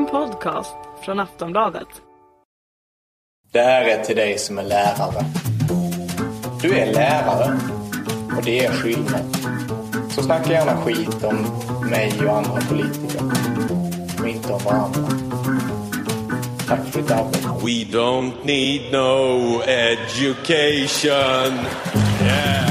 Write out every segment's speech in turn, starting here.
En podcast från Aftonbladet. Det här är till dig som är lärare. Du är lärare och det är skillnad. Så snacka gärna skit om mig och andra politiker. Och inte om varandra. Tack för ditt arbete. We don't need no education. Yeah.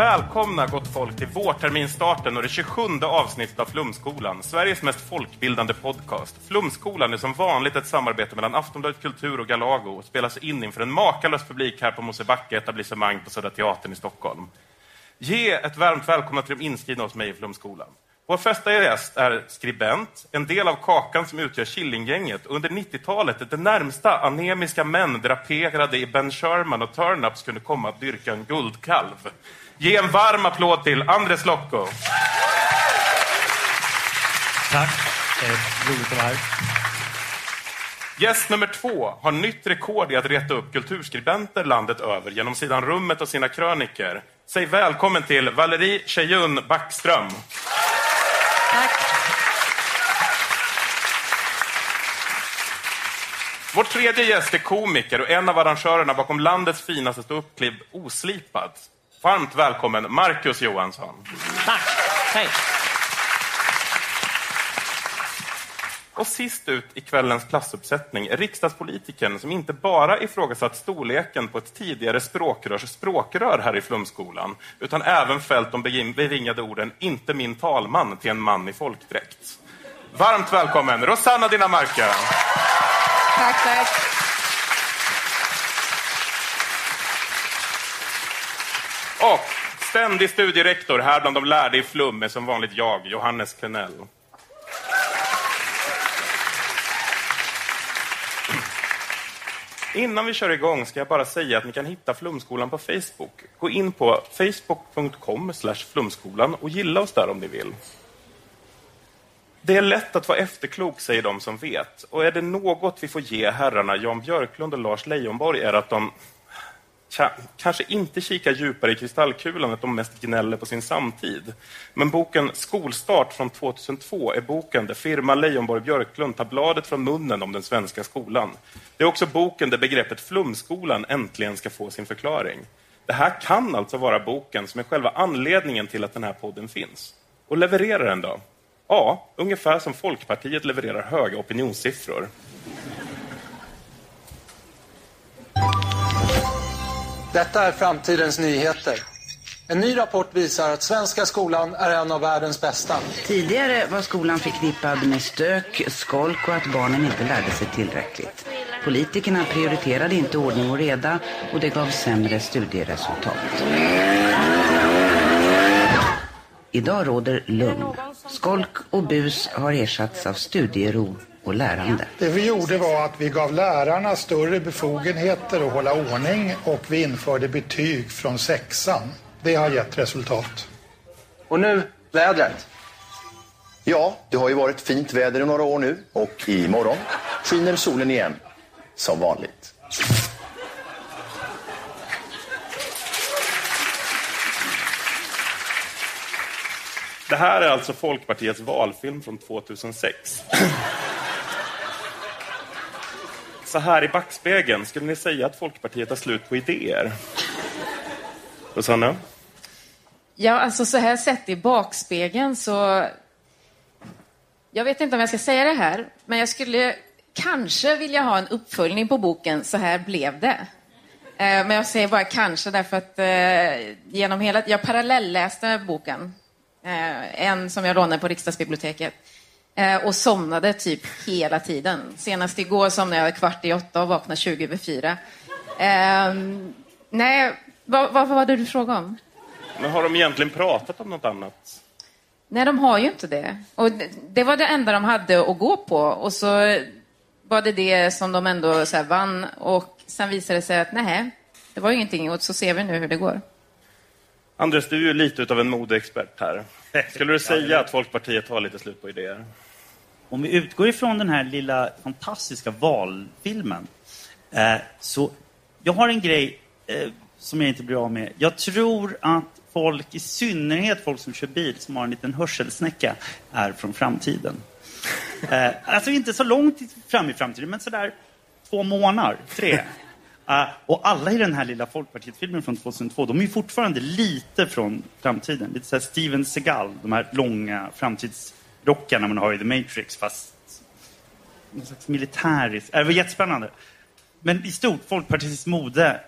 Välkomna gott folk till vårterminstarten och det 27 avsnittet av Flumskolan, Sveriges mest folkbildande podcast. Flumskolan är som vanligt ett samarbete mellan Aftonbladet Kultur och Galago och spelas in inför en makalös publik här på Mosebacke etablissemang på Södra Teatern i Stockholm. Ge ett varmt välkomna till de inskrivna hos mig i Flumskolan. Vår första gäst är skribent, en del av kakan som utgör Killinggänget och under 90-talet det närmsta anemiska män draperade i Ben Sherman och Turnups kunde komma att dyrka en guldkalv. Ge en varm applåd till Andres Lokko. Tack. Eh, roligt att vara här. Gäst nummer två har nytt rekord i att reta upp kulturskribenter landet över genom sidan Rummet och sina kröniker. Säg välkommen till Valerie Tjejun Backström. Tack. Vår tredje gäst är komiker och en av arrangörerna bakom landets finaste ståuppklibb Oslipad. Varmt välkommen Marcus Johansson. Tack. Hej. Och sist ut i kvällens klassuppsättning är riksdagspolitikern som inte bara ifrågasatt storleken på ett tidigare språkrörs språkrör här i Flumskolan, utan även fällt de bevingade orden ”inte min talman” till en man i folkdräkt. Varmt välkommen Rosanna Dinamarca. Tack, tack. Och ständig studierektor här bland de lärde i Flum är som vanligt jag, Johannes Klenell. Innan vi kör igång ska jag bara säga att ni kan hitta Flumskolan på Facebook. Gå in på facebook.com flumskolan och gilla oss där om ni vill. Det är lätt att vara efterklok, säger de som vet. Och är det något vi får ge herrarna Jan Björklund och Lars Leijonborg är att de kanske inte kikar djupare i kristallkulan, att de mest gnäller på sin samtid. Men boken Skolstart från 2002 är boken där Firma Leijonborg Björklund tar bladet från munnen om den svenska skolan. Det är också boken där begreppet flumskolan äntligen ska få sin förklaring. Det här kan alltså vara boken som är själva anledningen till att den här podden finns. Och levererar den då? Ja, ungefär som Folkpartiet levererar höga opinionssiffror. Detta är framtidens nyheter. En ny rapport visar att svenska skolan är en av världens bästa. Tidigare var skolan förknippad med stök, skolk och att barnen inte lärde sig tillräckligt. Politikerna prioriterade inte ordning och reda och det gav sämre studieresultat. Idag råder lugn. Skolk och bus har ersatts av studiero och lärande. Det vi gjorde var att vi gav lärarna större befogenheter att hålla ordning och vi införde betyg från sexan. Det har gett resultat. Och nu vädret. Ja, det har ju varit fint väder i några år nu och imorgon skiner solen igen. Som vanligt. Det här är alltså Folkpartiets valfilm från 2006. Så här i backspegeln, skulle ni säga att Folkpartiet har slut på idéer? Rosanna? Ja, alltså så här sett i backspegeln så... Jag vet inte om jag ska säga det här, men jag skulle kanske vilja ha en uppföljning på boken Så här blev det. Eh, men jag säger bara kanske därför att eh, genom hela... Jag parallellläste boken. Eh, en som jag lånade på riksdagsbiblioteket. Och somnade typ hela tiden. Senast igår somnade jag kvart i åtta och vaknade 20 över fyra. nej, vad, vad var det du frågade om? Men har de egentligen pratat om något annat? Nej, de har ju inte det. Och det var det enda de hade att gå på. Och så var det det som de ändå så vann. Och sen visade det sig att nej, det var ju ingenting. Och så ser vi nu hur det går. Andres, du är ju lite av en modeexpert här. Skulle du säga att Folkpartiet har lite slut på idéer? Om vi utgår ifrån den här lilla fantastiska valfilmen. Eh, så jag har en grej eh, som jag inte blir av med. Jag tror att folk, i synnerhet folk som kör bil, som har en liten hörselsnäcka, är från framtiden. Eh, alltså inte så långt fram i framtiden, men sådär två månader, tre. Eh, och alla i den här lilla Folkpartiet-filmen från 2002, de är ju fortfarande lite från framtiden. Lite såhär Steven Seagal, de här långa framtidsrockarna man har i The Matrix, fast någon slags militärisk... Äh, det var jättespännande. Men i stort, folkpartistiskt mode,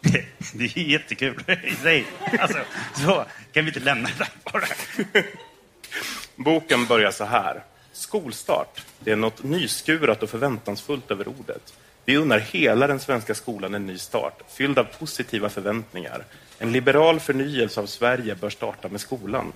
det är jättekul i sig. Alltså, så kan vi inte lämna det där bara. Boken börjar så här. Skolstart. Det är något nyskurat och förväntansfullt över ordet. Vi unnar hela den svenska skolan en ny start, fylld av positiva förväntningar. En liberal förnyelse av Sverige bör starta med skolan.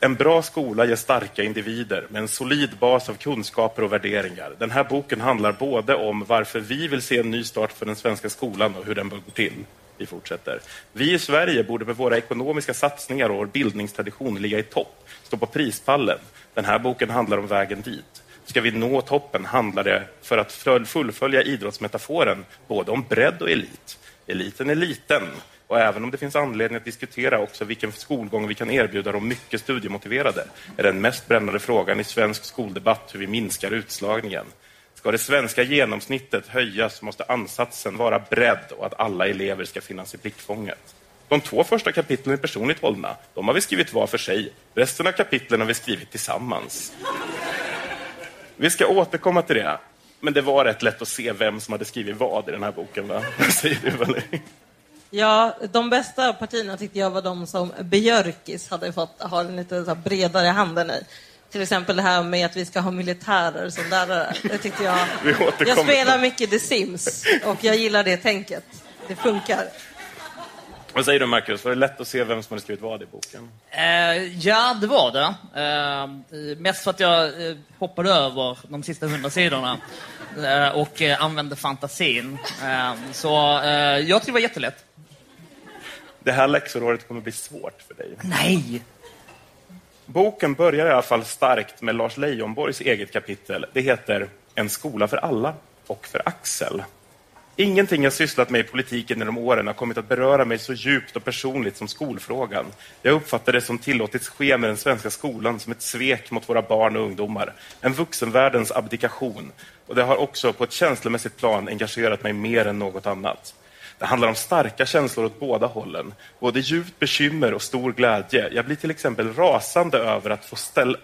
En bra skola ger starka individer med en solid bas av kunskaper och värderingar. Den här boken handlar både om varför vi vill se en ny start för den svenska skolan och hur den bör gå till. Vi fortsätter. Vi i Sverige borde med våra ekonomiska satsningar och vår bildningstradition ligga i topp, stå på prispallen. Den här boken handlar om vägen dit. Ska vi nå toppen handlar det, för att fullfölja idrottsmetaforen, både om bredd och elit. Eliten är liten, och även om det finns anledning att diskutera också vilken skolgång vi kan erbjuda de mycket studiemotiverade, är den mest brännande frågan i svensk skoldebatt hur vi minskar utslagningen. Ska det svenska genomsnittet höjas måste ansatsen vara bredd och att alla elever ska finnas i blickfånget. De två första kapitlen är personligt hållna. De har vi skrivit var för sig. Resten av kapitlen har vi skrivit tillsammans. Vi ska återkomma till det. Men det var rätt lätt att se vem som hade skrivit vad i den här boken. Va? Säger du, Valerie? Ja, de bästa partierna tyckte jag var de som Björkis hade fått ha en lite så bredare handen i. Till exempel det här med att vi ska ha militärer som lärare. Det tyckte jag... Jag spelar mycket The Sims och jag gillar det tänket. Det funkar. Vad säger du Marcus, var det lätt att se vem som hade skrivit vad i boken? Eh, ja, det var det. Eh, mest för att jag eh, hoppade över de sista hundra sidorna eh, och eh, använde fantasin. Eh, så jag tyckte det var jättelätt. Det här läxåret kommer bli svårt för dig. Nej! Boken börjar i alla fall starkt med Lars Leijonborgs eget kapitel. Det heter En skola för alla och för Axel. Ingenting jag sysslat med i politiken genom åren har kommit att beröra mig så djupt och personligt som skolfrågan. Jag uppfattar det som tillåtits ske med den svenska skolan som ett svek mot våra barn och ungdomar. En vuxenvärldens abdikation. Och det har också på ett känslomässigt plan engagerat mig mer än något annat. Det handlar om starka känslor åt båda hållen. Både djupt bekymmer och stor glädje. Jag blir till exempel rasande över att, få ställa,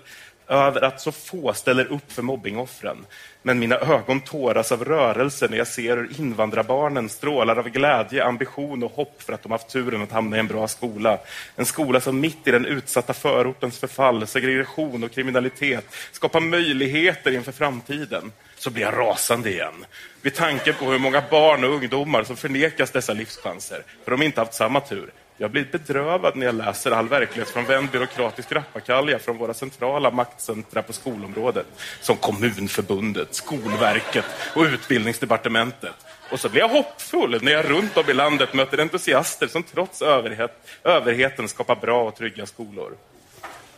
över att så få ställer upp för mobbingoffren. Men mina ögon tåras av rörelse när jag ser hur invandrarbarnen strålar av glädje, ambition och hopp för att de haft turen att hamna i en bra skola. En skola som mitt i den utsatta förortens förfall, segregation och kriminalitet skapar möjligheter inför framtiden. Så blir jag rasande igen. Vid tanken på hur många barn och ungdomar som förnekas dessa livschanser, för de inte haft samma tur. Jag blir bedrövad när jag läser all verklighetsfrånvänd byråkratisk rappakalja från våra centrala maktcentra på skolområdet, som Kommunförbundet, Skolverket och Utbildningsdepartementet. Och så blir jag hoppfull när jag runt om i landet möter entusiaster som trots överhet, överheten skapar bra och trygga skolor.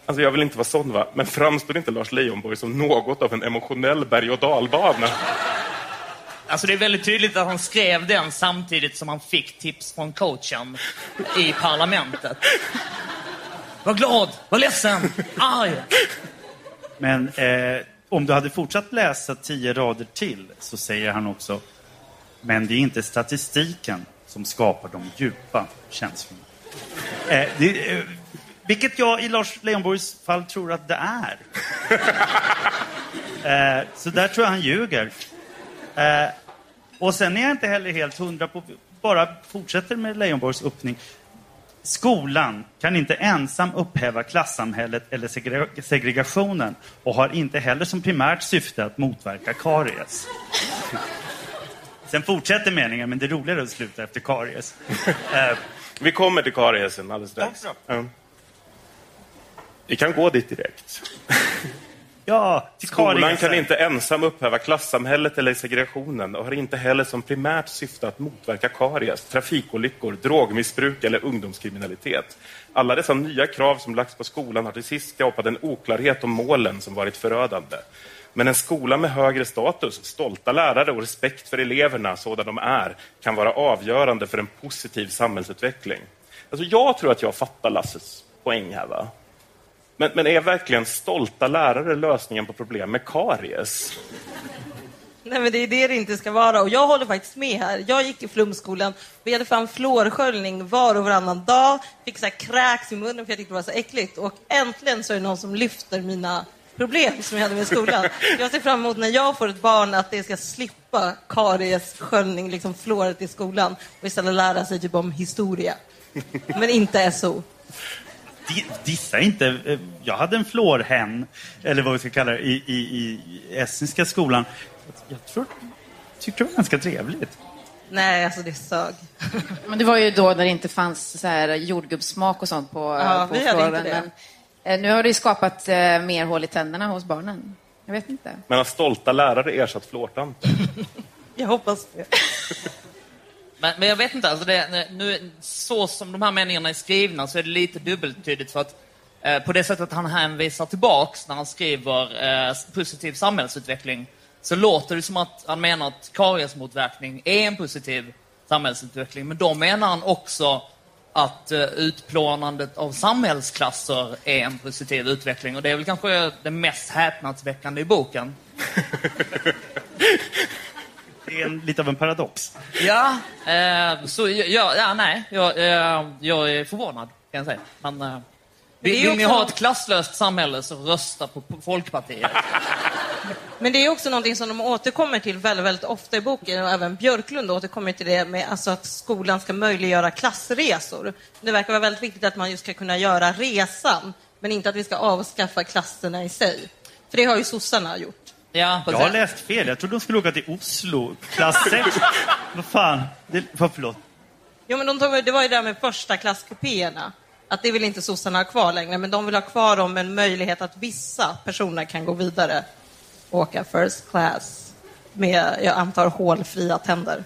Alltså jag vill inte vara sån, va? men framstår inte Lars Leijonborg som något av en emotionell berg och dalbana? Alltså det är väldigt tydligt att han skrev den samtidigt som han fick tips från coachen i parlamentet. Var glad, var ledsen, arg. Men eh, om du hade fortsatt läsa tio rader till så säger han också men det är inte statistiken som skapar de djupa känslorna. Eh, det, eh, vilket jag i Lars Leijonborgs fall tror att det är. eh, så där tror jag han ljuger. Eh, och sen är jag inte heller helt hundra på, bara fortsätter med Leijonborgs öppning. Skolan kan inte ensam upphäva klassamhället eller segregationen och har inte heller som primärt syfte att motverka karies. Sen fortsätter meningen, men det är roligare att sluta efter karies. Eh, Vi kommer till kariesen alldeles strax. Ja. Vi kan gå dit direkt. Ja, Skolan kan inte ensam upphäva klassamhället eller segregationen och har inte heller som primärt syfte att motverka karies, trafikolyckor, drogmissbruk eller ungdomskriminalitet. Alla dessa nya krav som lagts på skolan har till sist skapat en oklarhet om målen som varit förödande. Men en skola med högre status, stolta lärare och respekt för eleverna sådana de är kan vara avgörande för en positiv samhällsutveckling. Alltså, jag tror att jag fattar Lasses poäng här. Va? Men, men är verkligen stolta lärare lösningen på problem med karies? Nej, men det är det det inte ska vara. Och jag håller faktiskt med här. Jag gick i flumskolan. Vi hade fram fluorsköljning var och varannan dag. Fick så här kräks i munnen för jag tyckte det var så äckligt. Och äntligen så är det någon som lyfter mina problem som jag hade med skolan. Jag ser fram emot när jag får ett barn att det ska slippa kariessköljning, liksom fluoret i skolan och istället lära sig typ om historia. Men inte SO. Di- Dissa inte. eh, Jag hade en fluorhen, eller vad vi ska kalla det, i, i, i estniska skolan. Jag tror, tyckte det var ganska trevligt. Nej, alltså det sög. Men det var ju då när det inte fanns så här jordgubbssmak och sånt på, Ja, på vi hade fluoren. inte det. Men, eh, nu har det ju skapat eh, mer hål i tänderna hos barnen. Jag vet inte. Men har stolta lärare ersatt fluortanter? Jag hoppas det. Men, men jag vet inte, alltså det, nu, så som de här meningarna är skrivna så är det lite dubbeltydigt för att eh, på det sättet han hänvisar tillbaks när han skriver eh, positiv samhällsutveckling så låter det som att han menar att kariesmotverkning är en positiv samhällsutveckling. Men då menar han också att eh, utplånandet av samhällsklasser är en positiv utveckling. Och det är väl kanske det mest häpnadsväckande i boken. Lite av en paradox. Ja, eh, så ja, ja nej, jag, eh, jag är förvånad kan jag säga. Men, eh, det är vill, ju vill ni ha ett klasslöst samhälle så rösta på, på Folkpartiet. Men det är också någonting som de återkommer till väldigt, väldigt ofta i boken och även Björklund återkommer till det med alltså att skolan ska möjliggöra klassresor. Det verkar vara väldigt viktigt att man just ska kunna göra resan, men inte att vi ska avskaffa klasserna i sig. För det har ju sossarna gjort. Ja, Jag har läst fel. Jag trodde de skulle åka till Oslo. Klass 6. Vad fan? Det, vad, förlåt. Jo, men de tog, det var ju det där med första klasskupéerna. Att det vill inte sossarna ha kvar längre, men de vill ha kvar dem med en möjlighet att vissa personer kan gå vidare och åka first class med, jag antar, hålfria tänder.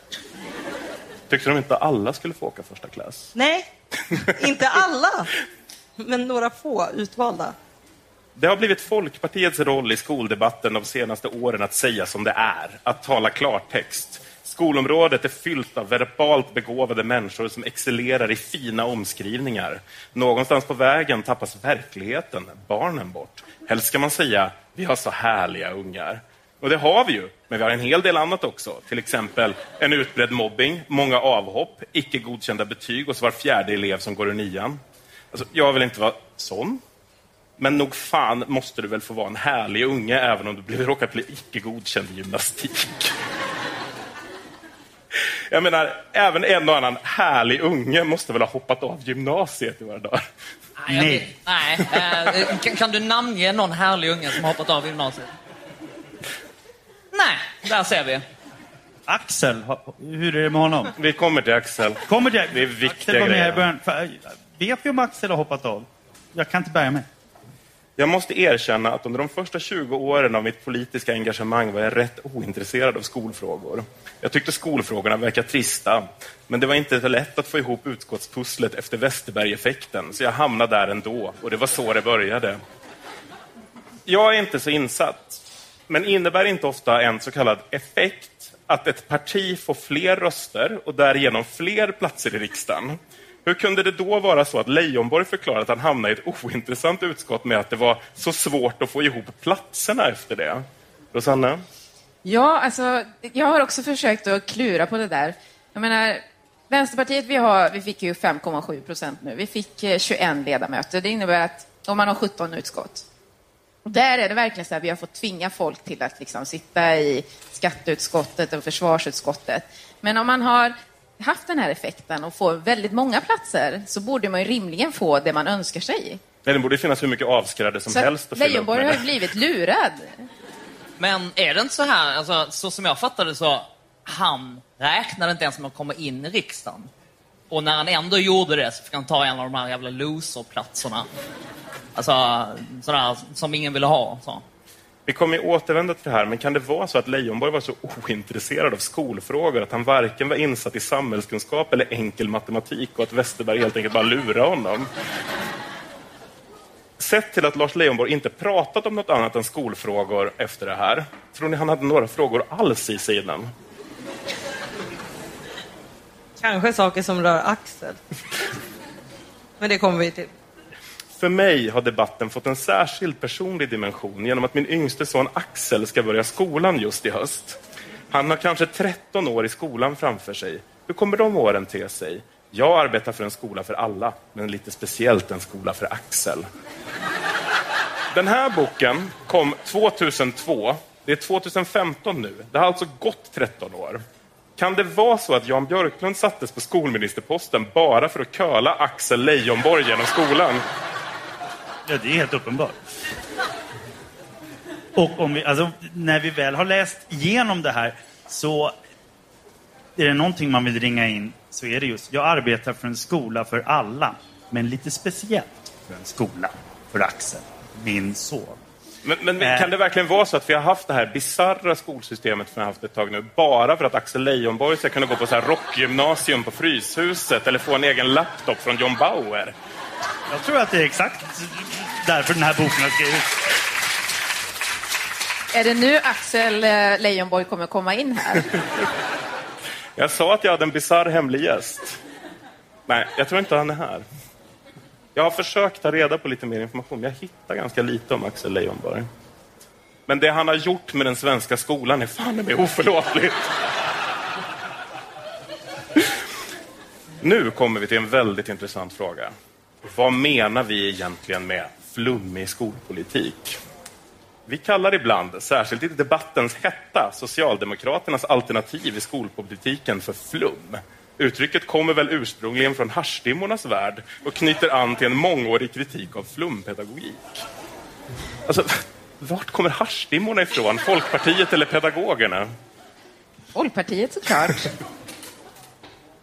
Tyckte de inte alla skulle få åka första klass? Nej, inte alla, men några få utvalda. Det har blivit Folkpartiets roll i skoldebatten de senaste åren att säga som det är, att tala klartext. Skolområdet är fyllt av verbalt begåvade människor som excellerar i fina omskrivningar. Någonstans på vägen tappas verkligheten, barnen bort. Helst ska man säga, vi har så härliga ungar. Och det har vi ju, men vi har en hel del annat också. Till exempel en utbredd mobbing, många avhopp, icke godkända betyg och så var fjärde elev som går ur nian. Alltså, jag vill inte vara sån. Men nog fan måste du väl få vara en härlig unge även om du blir, råkar bli icke godkänd i gymnastik. Jag menar, även en och annan härlig unge måste väl ha hoppat av gymnasiet i våra dagar. Nej. Nej. Eh, kan, du namnge någon härlig unge som har hoppat av gymnasiet? Nej, där ser vi. Axel, hur är det med honom? Vi kommer till Axel. Kommer till Det är Axel viktiga var med i grejer. början. För- Vet vi om Axel har hoppat av? Jag kan inte bärga mig. Jag måste erkänna att under de första 20 åren av mitt politiska engagemang var jag rätt ointresserad av skolfrågor. Jag tyckte skolfrågorna verkade trista, men det var inte så lätt att få ihop utskottspusslet efter Westerberg-effekten, så jag hamnade där ändå, och det var så det började. Jag är inte så insatt, men innebär inte ofta en så kallad effekt att ett parti får fler röster och därigenom fler platser i riksdagen? Hur kunde det då vara så att Leijonborg förklarade att han hamnade i ett ointressant utskott med att det var så svårt att få ihop platserna efter det? Rosanna? Ja, alltså, jag har också försökt att klura på det där. Jag menar, Vänsterpartiet, vi, har, vi fick ju 5,7 procent nu. Vi fick eh, 21 ledamöter. Det innebär att om man har 17 utskott. Och där är det verkligen så att vi har fått tvinga folk till att liksom sitta i skatteutskottet och försvarsutskottet. Men om man har haft den här effekten och får väldigt många platser så borde man ju rimligen få det man önskar sig. Nej, det borde finnas hur mycket avskräde som så helst att Leijonborg har ju blivit lurad. Men är det inte så här, alltså, så som jag fattade så, han räknade inte ens med att komma in i riksdagen. Och när han ändå gjorde det så fick han ta en av de här jävla loserplatserna. Alltså, sådär som ingen ville ha. Så. Vi kommer ju återvända till det här, men kan det vara så att Leijonborg var så ointresserad av skolfrågor att han varken var insatt i samhällskunskap eller enkel matematik och att Westerberg helt enkelt bara lurade honom? Sett till att Lars Leijonborg inte pratat om något annat än skolfrågor efter det här, tror ni han hade några frågor alls i sig innan? Kanske saker som rör Axel. Men det kommer vi till. För mig har debatten fått en särskild personlig dimension genom att min yngste son Axel ska börja skolan just i höst. Han har kanske 13 år i skolan framför sig. Hur kommer de åren te sig? Jag arbetar för en skola för alla, men lite speciellt en skola för Axel. Den här boken kom 2002. Det är 2015 nu. Det har alltså gått 13 år. Kan det vara så att Jan Björklund sattes på skolministerposten bara för att köla Axel Leijonborg genom skolan? Ja, det är helt uppenbart. Och om vi, alltså, när vi väl har läst igenom det här så är det någonting man vill ringa in så är det just, jag arbetar för en skola för alla, men lite speciellt för en skola för Axel, min son. Men, men Eh. kan det verkligen vara så att vi har haft det här bizarra skolsystemet som vi har haft ett tag nu bara för att Axel Leijonborg ska kunna gå på så här rockgymnasium på Fryshuset eller få en egen laptop från John Bauer? Jag tror att det är exakt därför den här boken har skrivits. Är det nu Axel eh, Leijonborg kommer komma in här? Jag sa att jag hade en bizarr hemlig gäst. Nej, jag tror inte han är här. Jag har försökt ta reda på lite mer information, men jag hittar ganska lite om Axel Leijonborg. Men det han har gjort med den svenska skolan är fan med oförlåtligt. Nu kommer vi till en väldigt intressant fråga. Vad menar vi egentligen med flummig skolpolitik? Vi kallar ibland, särskilt i debattens hetta, Socialdemokraternas alternativ i skolpolitiken för flum. Uttrycket kommer väl ursprungligen från haschdimmornas värld och knyter an till en mångårig kritik av flumpedagogik. Alltså, vart kommer haschdimmorna ifrån? Folkpartiet eller pedagogerna? Folkpartiet såklart.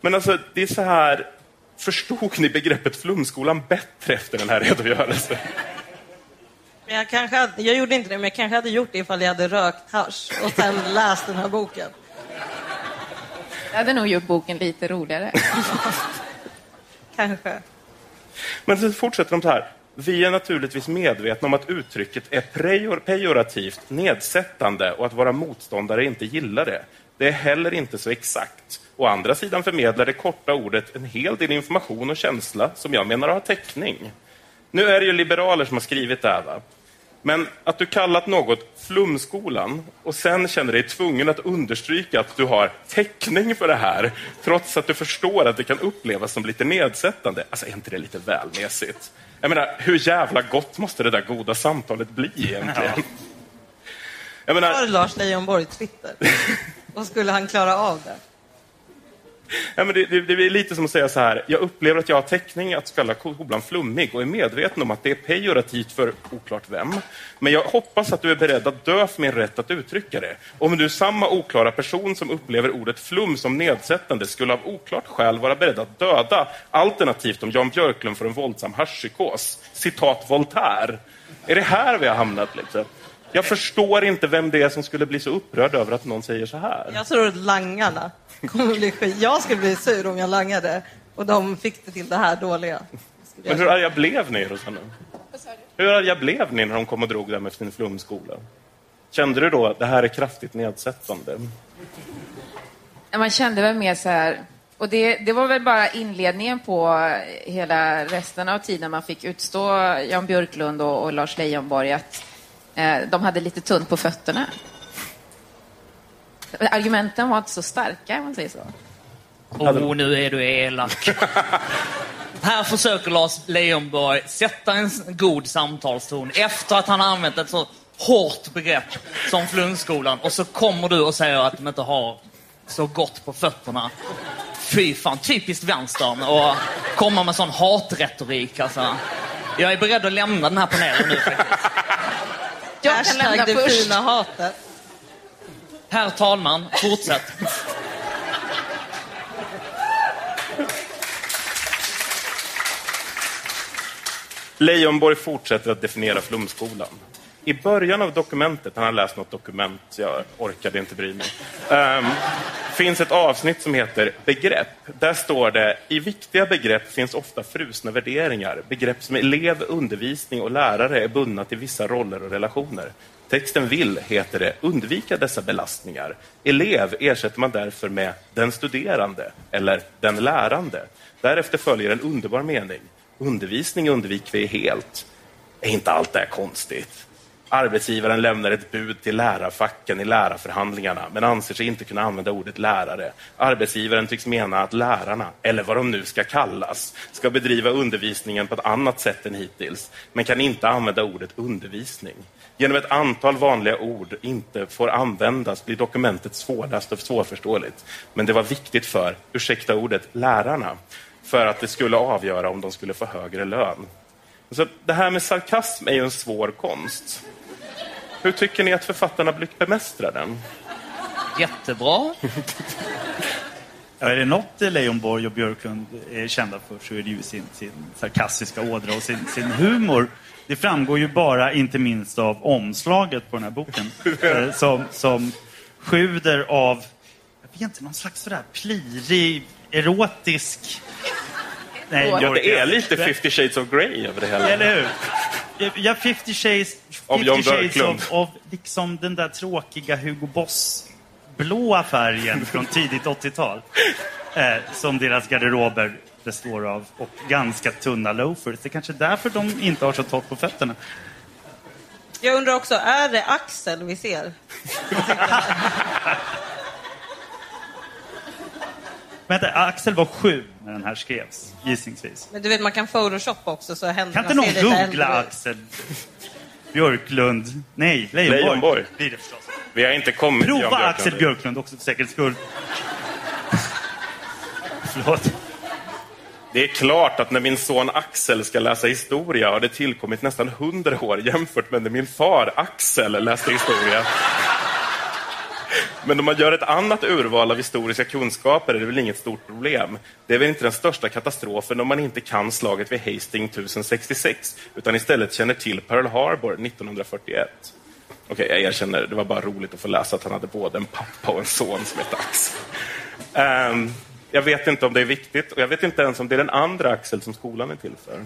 Men alltså, det är så här... Förstod ni begreppet flumskolan bättre efter den här redogörelsen? Men jag, kanske hade, jag gjorde inte det, men jag kanske hade gjort det ifall jag hade rökt hasch och sen läst den här boken. Jag hade nog gjort boken lite roligare. Kanske. Men så fortsätter de så här. Vi är naturligtvis medvetna om att uttrycket är prejor, pejorativt, nedsättande och att våra motståndare inte gillar det. Det är heller inte så exakt. Å andra sidan förmedlar det korta ordet en hel del information och känsla som jag menar har täckning. Nu är det ju liberaler som har skrivit det här, va? Men att du kallat något flumskolan och sen känner dig tvungen att understryka att du har täckning för det här, trots att du förstår att det kan upplevas som lite nedsättande. Alltså, är inte det lite väl mesigt? Jag menar, hur jävla gott måste det där goda samtalet bli egentligen? Jag menar, Har Lars Leijonborg Twitter? Vad skulle han klara av det? Ja, men det, det, det är lite som att säga så här, jag upplever att jag har täckning att kalla kolan flummig och är medveten om att det är pejorativt för oklart vem. Men jag hoppas att du är beredd att dö för min rätt att uttrycka det. Om du är samma oklara person som upplever ordet flum som nedsättande skulle av oklart skäl vara beredd att döda, alternativt om Jan Björklund får en våldsam haschpsykos. Citat Voltaire. Är det här vi har hamnat? Liksom? Jag förstår inte vem det är som skulle bli så upprörd över att någon säger så här. Jag tror att langarna kommer bli skit. Jag skulle bli sur om jag langade och de fick det till det här dåliga. Men hur arga blev ni, Rosanna? Hur arga blev ni när de kom och drog det med sin flumskola? Kände du då att det här är kraftigt nedsättande? Man kände väl mer så här... Och det, det var väl bara inledningen på hela resten av tiden man fick utstå Jan Björklund och, och Lars Leijonborg att eh, de hade lite tunt på fötterna. Argumenten var inte så starka, om man säger så. Åh, nu är du elak. Här försöker Lars Leijonborg sätta en god samtalston efter att han har använt ett så hårt begrepp som flumskolan och så kommer du och säger att de inte har så gott på fötterna. Fy fan, typiskt vänstern och komma med sån hatretorik alltså. Jag är beredd att lämna den här panelen nu faktiskt. Jag kan lämna Hashtag det först. fina hatet. Herr talman, fortsätt. Leijonborg fortsätter att definiera flumskolan. I början av dokumentet, han har läst något dokument, jag orkade inte bry mig, um, finns ett avsnitt som heter begrepp. Där står det, i viktiga begrepp finns ofta frusna värderingar. Begrepp som elev, undervisning och lärare är bundna till vissa roller och relationer. Texten vill, heter det, undvika dessa belastningar. Elev ersätter man därför med den studerande eller den lärande. Därefter följer en underbar mening. Undervisning undviker vi helt. Är inte allt det här konstigt? Arbetsgivaren lämnar ett bud till lärarfacken i lärarförhandlingarna men anser sig inte kunna använda ordet lärare. Arbetsgivaren tycks mena att lärarna, eller vad de nu ska kallas, ska bedriva undervisningen på ett annat sätt än hittills, men kan inte använda ordet undervisning. Genom ett antal vanliga ord inte får användas blir dokumentet svårläst och svårförståeligt. Men det var viktigt för, ursäkta ordet, lärarna, för att det skulle avgöra om de skulle få högre lön. Så det här med sarkasm är ju en svår konst. Hur tycker ni att författarna bemästrar den? Jättebra. Ja, är det något Leijonborg och Björklund är kända för så är det ju sin, sin sarkastiska ådra och sin, sin humor. Det framgår ju bara, inte minst av omslaget på den här boken, eh, som, som sjuder av, jag vet inte, någon slags sådär plirig, erotisk... Nej, ja, det är lite 50 shades of Grey över det hela. Eller hur? Ja, 50 shades, 50 Av Jan shades Björklund. of, av liksom den där tråkiga Hugo Boss blåa färgen från tidigt 80-tal. Eh, som deras garderober består av. Och ganska tunna loafers. Det är kanske därför de inte har så torrt på fötterna. Jag undrar också, är det Axel vi ser? Vänta, Axel var sju när den här skrevs, gissningsvis. Men du vet, man kan photoshoppa också så händerna Kan inte någon äldre googla. Axel Björklund? Nej, Leijonborg. Leijonborg. Blir det förstås. Vi har inte kommit Prova Björklund. Axel Björklund också för säkerhets skull. Förlåt. Det är klart att när min son Axel ska läsa historia har det tillkommit nästan hundra år jämfört med när min far Axel läste historia. Men om man gör ett annat urval av historiska kunskaper är det väl inget stort problem. Det är väl inte den största katastrofen om man inte kan slaget vid Hastings 1066 utan istället känner till Pearl Harbor 1941. Okej, jag erkänner, det var bara roligt att få läsa att han hade både en pappa och en son som hette Axel. Um, jag vet inte om det är viktigt och jag vet inte ens om det är den andra Axel som skolan är till för.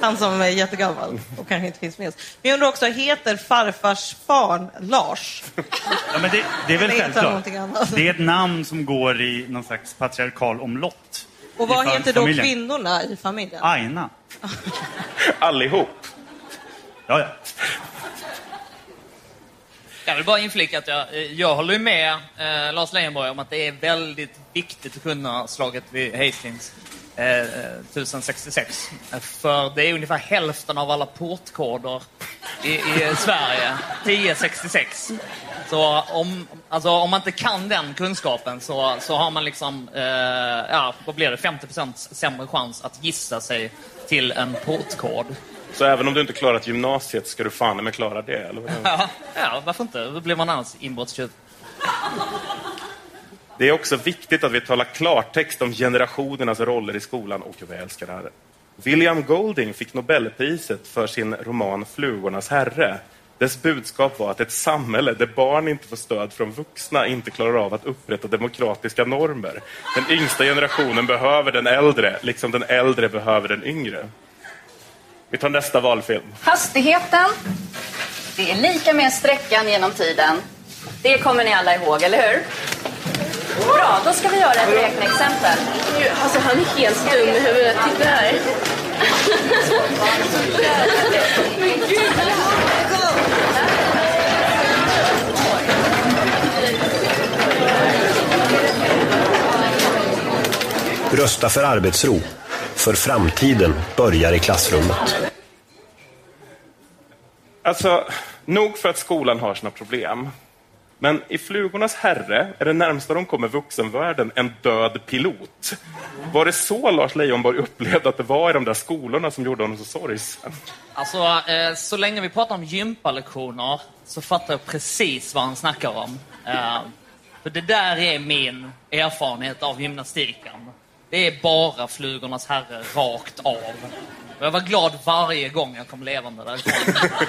Han som är jättegammal och kanske inte finns med oss. Men jag undrar också, heter farfars farn Lars? Ja, men det, det är väl självklart. Det är ett namn som går i någon slags patriarkal omlott. Och vad heter då familjen. kvinnorna i familjen? Aina. Allihop. Ja, ja. Jag vill bara inflika att jag, eh, jag håller med eh, Lars Leijonborg om att det är väldigt viktigt att kunna slaget vid Hastings eh, eh 1066. För det är ungefär hälften av alla portkoder i, i Sverige. 1066. Så om, alltså, om man inte kan den kunskapen så, så har man liksom, eh, ja, vad blir det, 50 sämre chans att gissa sig till en portkod. Så även om du inte klarat gymnasiet ska du fan med klara det? Eller vad? Ja, ja, varför inte? Då blir man annars inbrottstjuv. Det är också viktigt att vi talar klartext om generationernas roller i skolan och jag älskar det här. William Golding fick Nobelpriset för sin roman Flugornas herre. Dess budskap var att ett samhälle där barn inte får stöd från vuxna inte klarar av att upprätta demokratiska normer. Den yngsta generationen behöver den äldre, liksom den äldre behöver den yngre. Vi tar nästa valfilm. Hastigheten, det är lika med sträckan genom tiden. Det kommer ni alla ihåg, eller hur? Bra, då ska vi göra ett räkneexempel. Alltså han är helt dum i huvudet. Titta här. Men gud. Rösta för arbetsro. För framtiden börjar i klassrummet. Alltså, nog för att skolan har sina problem. Men i Flugornas herre är det närmsta de kommer vuxenvärlden en död pilot. Var det så Lars Leijonborg upplevde att det var i de där skolorna som gjorde honom så sorgsen? Alltså, eh, så länge vi pratar om gympalektioner så fattar jag precis vad han snackar om. Eh, för det där är min erfarenhet av gymnastiken. Det är bara flugornas herre rakt av. Och jag var glad varje gång jag kom levande därifrån.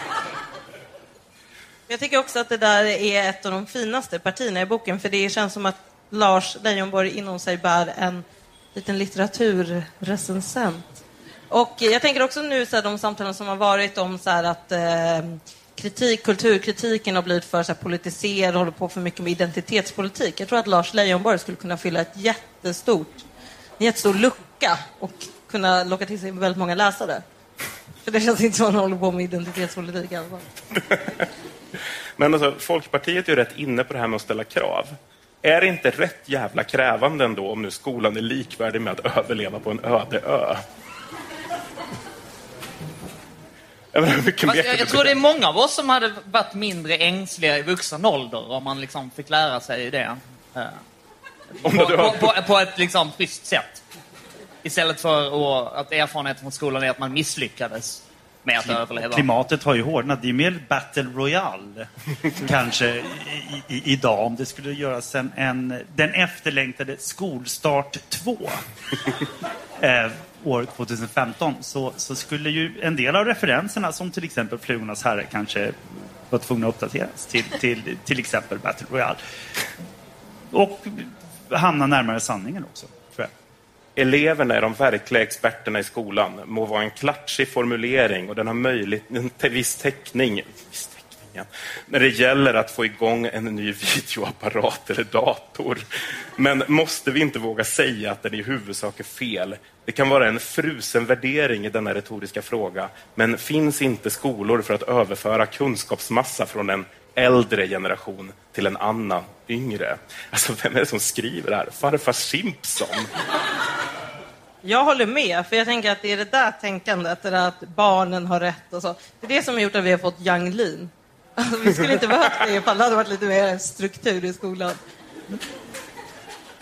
Jag tycker också att det där är ett av de finaste partierna i boken, för det känns som att Lars Leijonborg inom sig bär en liten litteraturrecensent. Och jag tänker också nu så här, de samtalen som har varit om så här, att eh, kritik, kulturkritiken har blivit för så här, politiserad och håller på för mycket med identitetspolitik. Jag tror att Lars Leijonborg skulle kunna fylla ett jättestort, en jättestor lucka och kunna locka till sig väldigt många läsare. För det känns inte som att man håller på med identitetspolitik i alla fall. Men alltså, Folkpartiet är ju rätt inne på det här med att ställa krav. Är det inte rätt jävla krävande ändå om nu skolan är likvärdig med att överleva på en öde ö? Jag, menar, jag, jag tror det är många av oss som hade varit mindre ängsliga i vuxen ålder om man liksom fick lära sig det. Om på, på, på, på ett liksom schysst sätt. Istället för att, att erfarenheten från skolan är att man misslyckades med att överleva. Klimatet har ju hårdnat. Det är mer battle royale kanske i, i, idag om det skulle göras en, en den efterlängtade Skolstart 2 eh, år 2015 så, så skulle ju en del av referenserna som till exempel Flugornas herre kanske var tvungna att uppdateras till, till, till exempel battle royale. Och hamna närmare sanningen också. Eleverna är de verkliga experterna i skolan. Må vara en klatschig formulering och den har möjligt, en viss täckning. Viss täckning ja. När det gäller att få igång en ny videoapparat eller dator. Men måste vi inte våga säga att den i huvudsak är fel? Det kan vara en frusen värdering i denna retoriska fråga. Men finns inte skolor för att överföra kunskapsmassa från en äldre generation till en annan, yngre? Alltså, vem är det som skriver det här? Farfar Simpson? Jag håller med, för jag tänker att det är det där tänkandet, det där att barnen har rätt och så. Det är det som har gjort att vi har fått Yang Lin. Alltså, vi skulle inte behövt det ifall det hade varit lite mer struktur i skolan. Det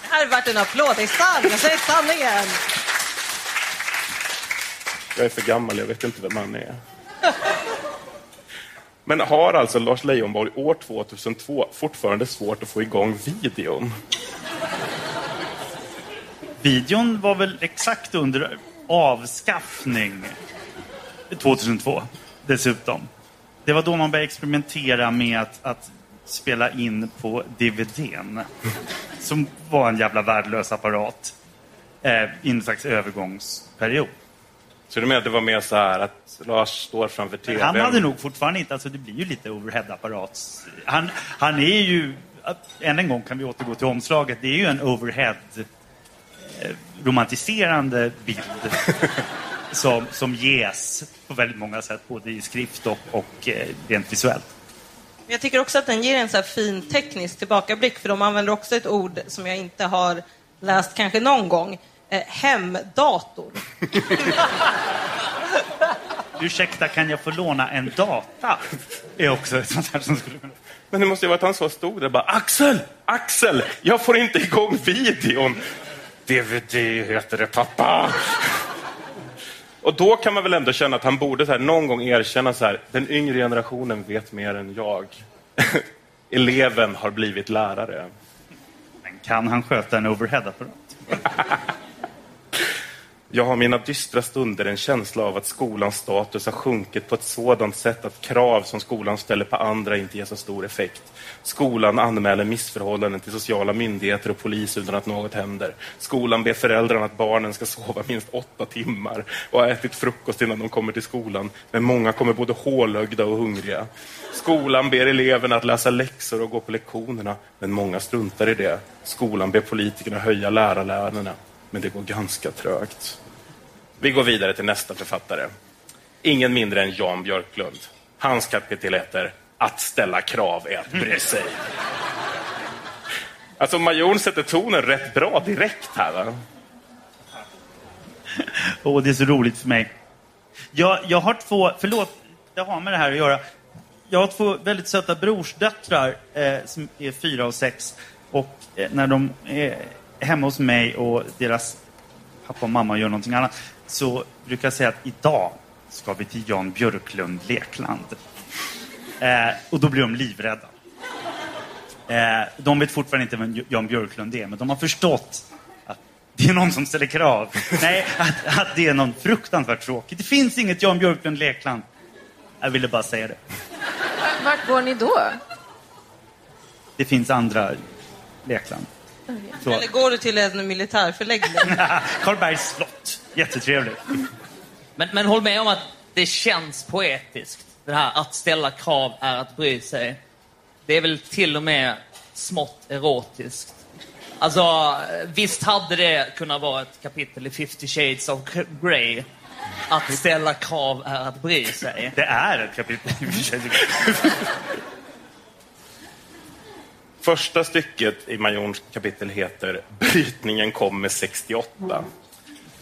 här är värt en applåd, det är sant, jag säger sanningen! Jag är för gammal, jag vet inte vem han är. Men har alltså Lars Leijonborg år 2002 fortfarande svårt att få igång videon? Videon var väl exakt under avskaffning 2002 dessutom. Det var då man började experimentera med att, att spela in på DVDn. Som var en jävla värdelös apparat eh, i en slags övergångsperiod. Så du menar att det var mer så här att Lars står framför TVn? Han hade nog fortfarande inte, alltså det blir ju lite overhead-apparat. Han, han är ju, än en gång kan vi återgå till omslaget, det är ju en overhead eh, bild som, som ges på väldigt många sätt, både i skrift och, och eh, rent visuellt. Jag tycker också att den ger en så här fin teknisk tillbakablick, för de använder också ett ord som jag inte har läst kanske någon gång. Eh, hemdator. Ursäkta, kan jag få låna en data? är också ett sånt här som skulle kunna... Men det måste ju vara att han så stod där bara Axel! Axel! Jag får inte igång videon! DVD heter det pappa! Och då kan man väl ändå känna att han borde så här, någon gång erkänna så här, den yngre generationen vet mer än jag. Eleven har blivit lärare. Men kan han sköta en overhead-apparat? Jag har mina dystra stunder en känsla av att skolans status har sjunkit på ett sådant sätt att krav som skolan ställer på andra inte ger så stor effekt. Skolan anmäler missförhållanden till sociala myndigheter och polis utan att något händer. Skolan ber föräldrarna att barnen ska sova minst åtta timmar och ha ätit frukost innan de kommer till skolan. Men många kommer både hålögda och hungriga. Skolan ber eleverna att läsa läxor och gå på lektionerna, men många struntar i det. Skolan ber politikerna höja lärarlönerna, men det går ganska trögt. Vi går vidare till nästa författare. Ingen mindre än Jan Björklund. Hans kapitel heter Att ställa krav är att bry sig. Alltså Majorn sätter tonen rätt bra direkt här va? Åh, det är så roligt för mig. Jag, jag har två, förlåt, det har med det här att göra. Jag har två väldigt söta brorsdöttrar eh, som är fyra och sex. Och eh, när de är hemma hos mig och deras pappa och mamma gör någonting annat så brukar jag säga att idag ska vi till Jan Björklund lekland. Eh, och då blir de livrädda. Eh, de vet fortfarande inte vem Jan Björklund är, men de har förstått att det är någon som ställer krav. Nej, att, att det är någon fruktansvärt tråkigt. Det finns inget Jan Björklund lekland. Jag ville bara säga det. Vart går ni då? Det finns andra lekland. Så. Eller går du till en militärförläggning? Karlbergs slott. Jättetrevligt. Men, men håll med om att det känns poetiskt. Det här att ställa krav är att bry sig. Det är väl till och med smått erotiskt. Alltså, visst hade det kunnat vara ett kapitel i 50 shades of Grey. Att ställa krav är att bry sig. Det är ett kapitel i 50 shades of Grey. Första stycket i Majorns kapitel heter Brytningen kom med 68.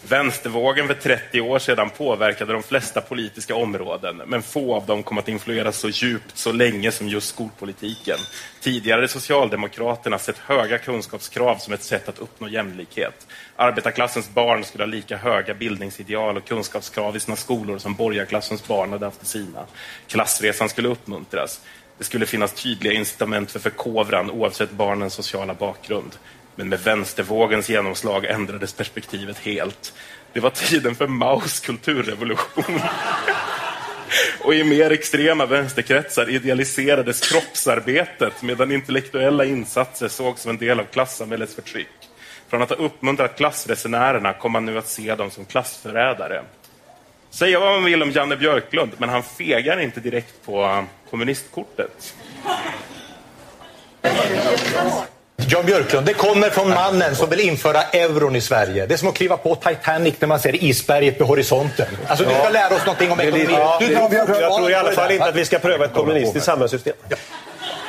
Vänstervågen för 30 år sedan påverkade de flesta politiska områden, men få av dem kom att influeras så djupt så länge som just skolpolitiken. Tidigare hade Socialdemokraterna sett höga kunskapskrav som ett sätt att uppnå jämlikhet. Arbetarklassens barn skulle ha lika höga bildningsideal och kunskapskrav i sina skolor som borgarklassens barn hade haft i sina. Klassresan skulle uppmuntras. Det skulle finnas tydliga incitament för förkovran oavsett barnens sociala bakgrund. Men med vänstervågens genomslag ändrades perspektivet helt. Det var tiden för Maos kulturrevolution. Och i mer extrema vänsterkretsar idealiserades kroppsarbetet medan intellektuella insatser sågs som en del av klassamhällets förtryck. Från att ha uppmuntrat klassresenärerna kom man nu att se dem som klassförrädare. Säga vad man vill om Janne Björklund, men han fegar inte direkt på kommunistkortet. Jan Björklund, det kommer från mannen som vill införa euron i Sverige. Det är som att kliva på Titanic när man ser isberget vid horisonten. Alltså, du ska lära oss någonting om ekonomi. Ja, Du, Jan Björklund, jag tror i alla fall inte att vi ska pröva ett kommunistiskt samhällssystem.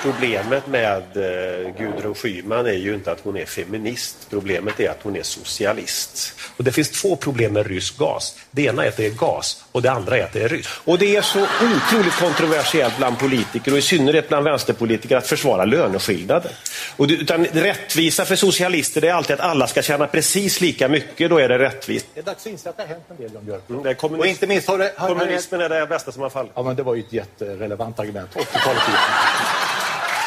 Problemet med eh, Gudrun Schyman är ju inte att hon är feminist. Problemet är att hon är socialist. Och det finns två problem med rysk gas. Det ena är att det är gas och det andra är att det är ryskt. Och det är så otroligt kontroversiellt bland politiker och i synnerhet bland vänsterpolitiker att försvara löneskillnader. Och det, utan rättvisa för socialister det är alltid att alla ska tjäna precis lika mycket, då är det rättvist. Det är dags att inse att det har hänt en del, Jan Björklund. Mm, kommunism- Och inte minst har det... Har, Kommunismen är det bästa som har fallit. Ja, men det var ju ett jätterelevant argument. 80-talet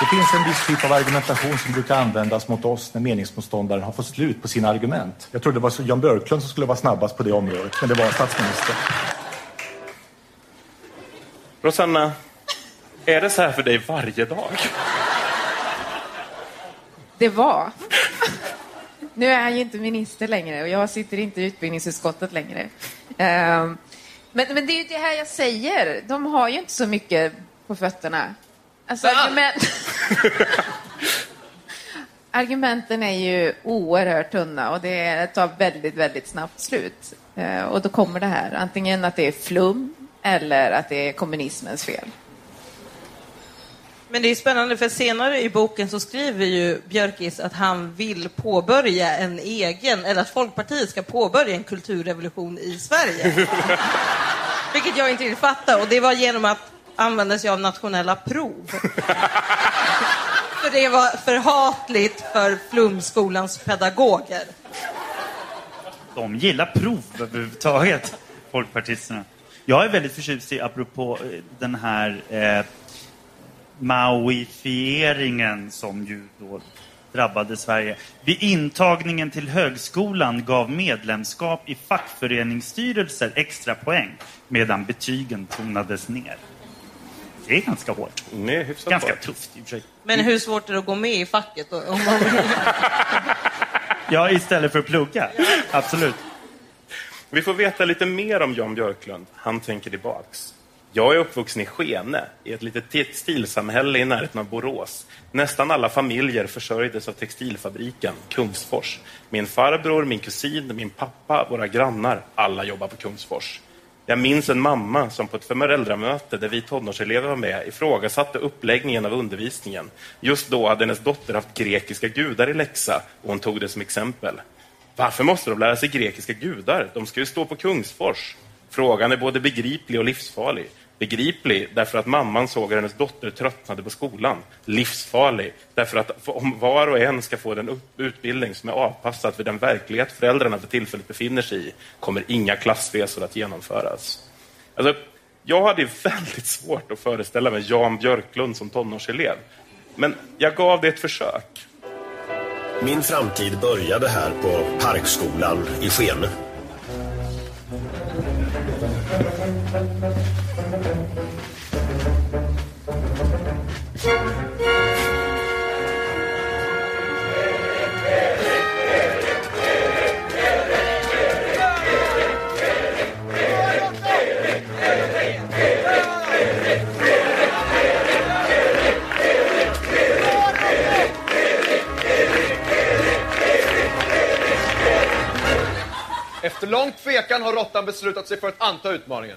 Det finns en viss typ av argumentation som brukar användas mot oss när meningsmotståndaren har fått slut på sina argument. Jag trodde det var Jan Björklund som skulle vara snabbast på det området, men det var statsministern. Rosanna, är det så här för dig varje dag? Det var. Nu är han ju inte minister längre och jag sitter inte i utbildningsutskottet längre. Ehm, Men, men det är ju det här jag säger. De har ju inte så mycket på fötterna. Alltså, argument... Argumenten är ju oerhört tunna och det tar väldigt, väldigt snabbt slut. Eh, Och då kommer det här, antingen att det är flum eller att det är kommunismens fel. Men det är spännande för senare i boken så skriver ju Björkis att han vill påbörja en egen, eller att Folkpartiet ska påbörja en kulturrevolution i Sverige. Vilket jag inte vill fatta och det var genom att använde sig av nationella prov. för det var förhatligt för flumskolans pedagoger. De gillar prov överhuvudtaget, folkpartisterna. Jag är väldigt förtjust i, apropå eh, den här eh, maoifieringen som ju då drabbade Sverige. Vid intagningen till högskolan gav medlemskap i fackföreningsstyrelser extra poäng medan betygen tonades ner. Det är ganska hårt. Nej, hyfsat ganska hårt. tufft i och för sig. Men hur svårt är det att gå med i facket? då, Om man Ja, istället för att plugga. Absolut. Vi får veta lite mer om Jan Björklund. Han tänker tillbaks. Jag är uppvuxen i Skene, i ett litet textilsamhälle i närheten av Borås. Nästan alla familjer försörjdes av textilfabriken Kungsfors. Min farbror, min kusin, min pappa, våra grannar, alla jobbar på Kungsfors. Jag minns en mamma som på ett föräldramöte där vi tonårselever var med ifrågasatte uppläggningen av undervisningen. Just då hade hennes dotter haft grekiska gudar i läxa och hon tog det som exempel. Varför måste de lära sig grekiska gudar? De ska ju stå på Kungsfors. Frågan är både begriplig och livsfarlig. Begriplig därför att mamman såg att hennes dotter tröttnade på skolan. Livsfarlig därför att om var och en ska få den utbildning som är avpassad för den verklighet föräldrarna för tillfället befinner sig i kommer inga klassresor att genomföras. Alltså, jag hade väldigt svårt att föreställa mig Jan Björklund som tonårselev. Men jag gav det ett försök. Min framtid började här på Parkskolan i Skene. Veckan har råttan beslutat sig för att anta utmaningen.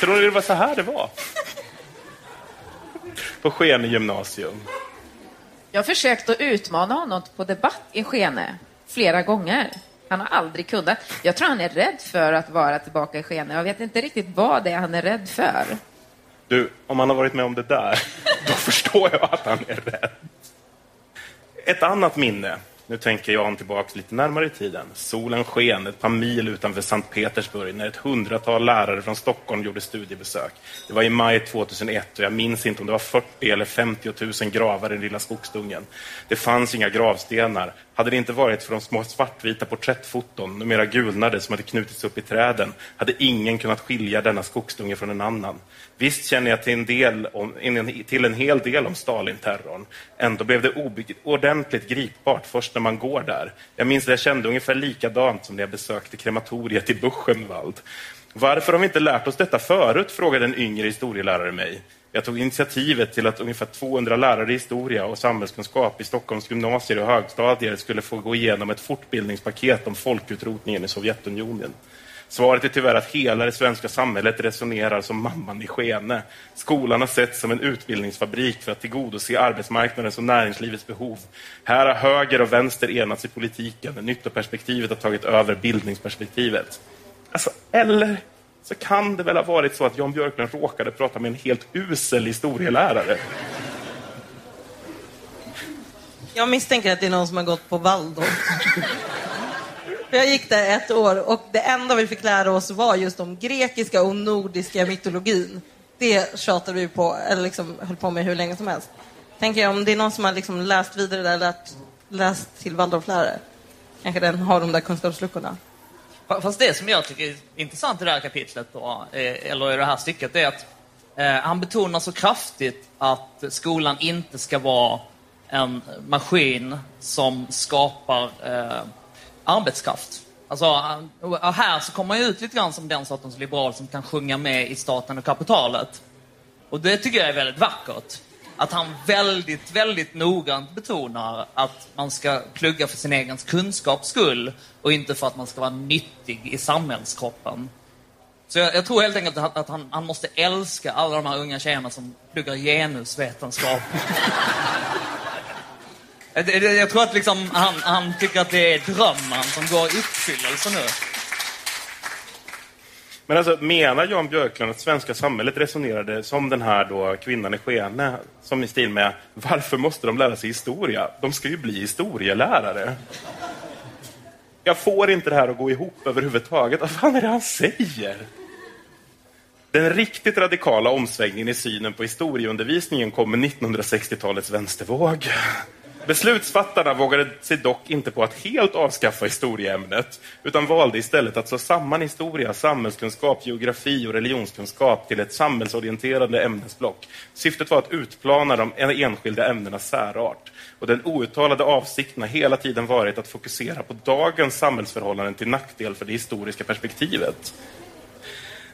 Tror ni det var så här det var? På Skene gymnasium. Jag har försökt att utmana honom på debatt i Skene flera gånger. Han har aldrig kunnat. Jag tror han är rädd för att vara tillbaka i Skene. Jag vet inte riktigt vad det är han är rädd för. Du, om han har varit med om det där, då förstår jag att han är rädd. Ett annat minne. Nu tänker jag tillbaka lite närmare i tiden. Solen sken ett par mil utanför Sankt Petersburg när ett hundratal lärare från Stockholm gjorde studiebesök. Det var i maj 2001 och jag minns inte om det var 40 eller 50 000 gravar i den lilla skogsdungen. Det fanns inga gravstenar. Hade det inte varit för de små svartvita porträttfoton, numera gulnade, som hade knutits upp i träden, hade ingen kunnat skilja denna skogsdunge från en annan. Visst känner jag till en, del om, till en hel del om Stalinterrorn, Ändå blev det ordentligt gripbart först när man går där. Jag minns att jag kände ungefär likadant som när jag besökte krematoriet i Buchenwald. Varför har vi inte lärt oss detta förut? frågade en yngre historielärare mig. Jag tog initiativet till att ungefär 200 lärare i historia och samhällskunskap i Stockholms gymnasier och högstadier skulle få gå igenom ett fortbildningspaket om folkutrotningen i Sovjetunionen. Svaret är tyvärr att hela det svenska samhället resonerar som mamman i Skene. Skolan har setts som en utbildningsfabrik för att tillgodose arbetsmarknadens och näringslivets behov. Här har höger och vänster enats i politiken. Nyttoperspektivet har tagit över bildningsperspektivet. Alltså, eller så kan det väl ha varit så att Jan Björklund råkade prata med en helt usel historielärare. Jag misstänker att det är någon som har gått på Waldorf. Jag gick där ett år och det enda vi fick lära oss var just om grekiska och nordiska mytologin. Det tjatade vi på, eller liksom höll på med hur länge som helst. Tänker jag, om det är någon som har liksom läst vidare där, lärt, läst till Waldorflärare, kanske den har de där kunskapsluckorna. Fast det som jag tycker är intressant i det här kapitlet, då, eh, eller i det här stycket, är att eh, han betonar så kraftigt att skolan inte ska vara en maskin som skapar eh, arbetskraft. Alltså, eh, här så kommer man ut lite grann som den sortens liberal som kan sjunga med i staten och kapitalet. Och det tycker jag är väldigt vackert. Att han väldigt, väldigt noggrant betonar att man ska plugga för sin egen kunskaps skull och inte för att man ska vara nyttig i samhällskroppen. Så jag, jag tror helt enkelt att, att han, han måste älska alla de här unga tjejerna som pluggar genusvetenskap. jag, jag, tror att liksom han, han tycker att det är drömmen som går i uppfyllelse nu. Men alltså, menar Jan Björklund att svenska samhället resonerade som den här då kvinnan i Skene, som i stil med varför måste de lära sig historia? De ska ju bli historielärare. Jag får inte det här att gå ihop överhuvudtaget. Vad fan är det han säger? Den riktigt radikala omsvängningen i synen på historieundervisningen kom med 1960-talets vänstervåg. Beslutsfattarna vågade sig dock inte på att helt avskaffa historieämnet utan valde istället att slå samman historia, samhällskunskap, geografi och religionskunskap till ett samhällsorienterande ämnesblock. Syftet var att utplana de enskilda ämnenas särart och den outtalade avsikten har hela tiden varit att fokusera på dagens samhällsförhållanden till nackdel för det historiska perspektivet.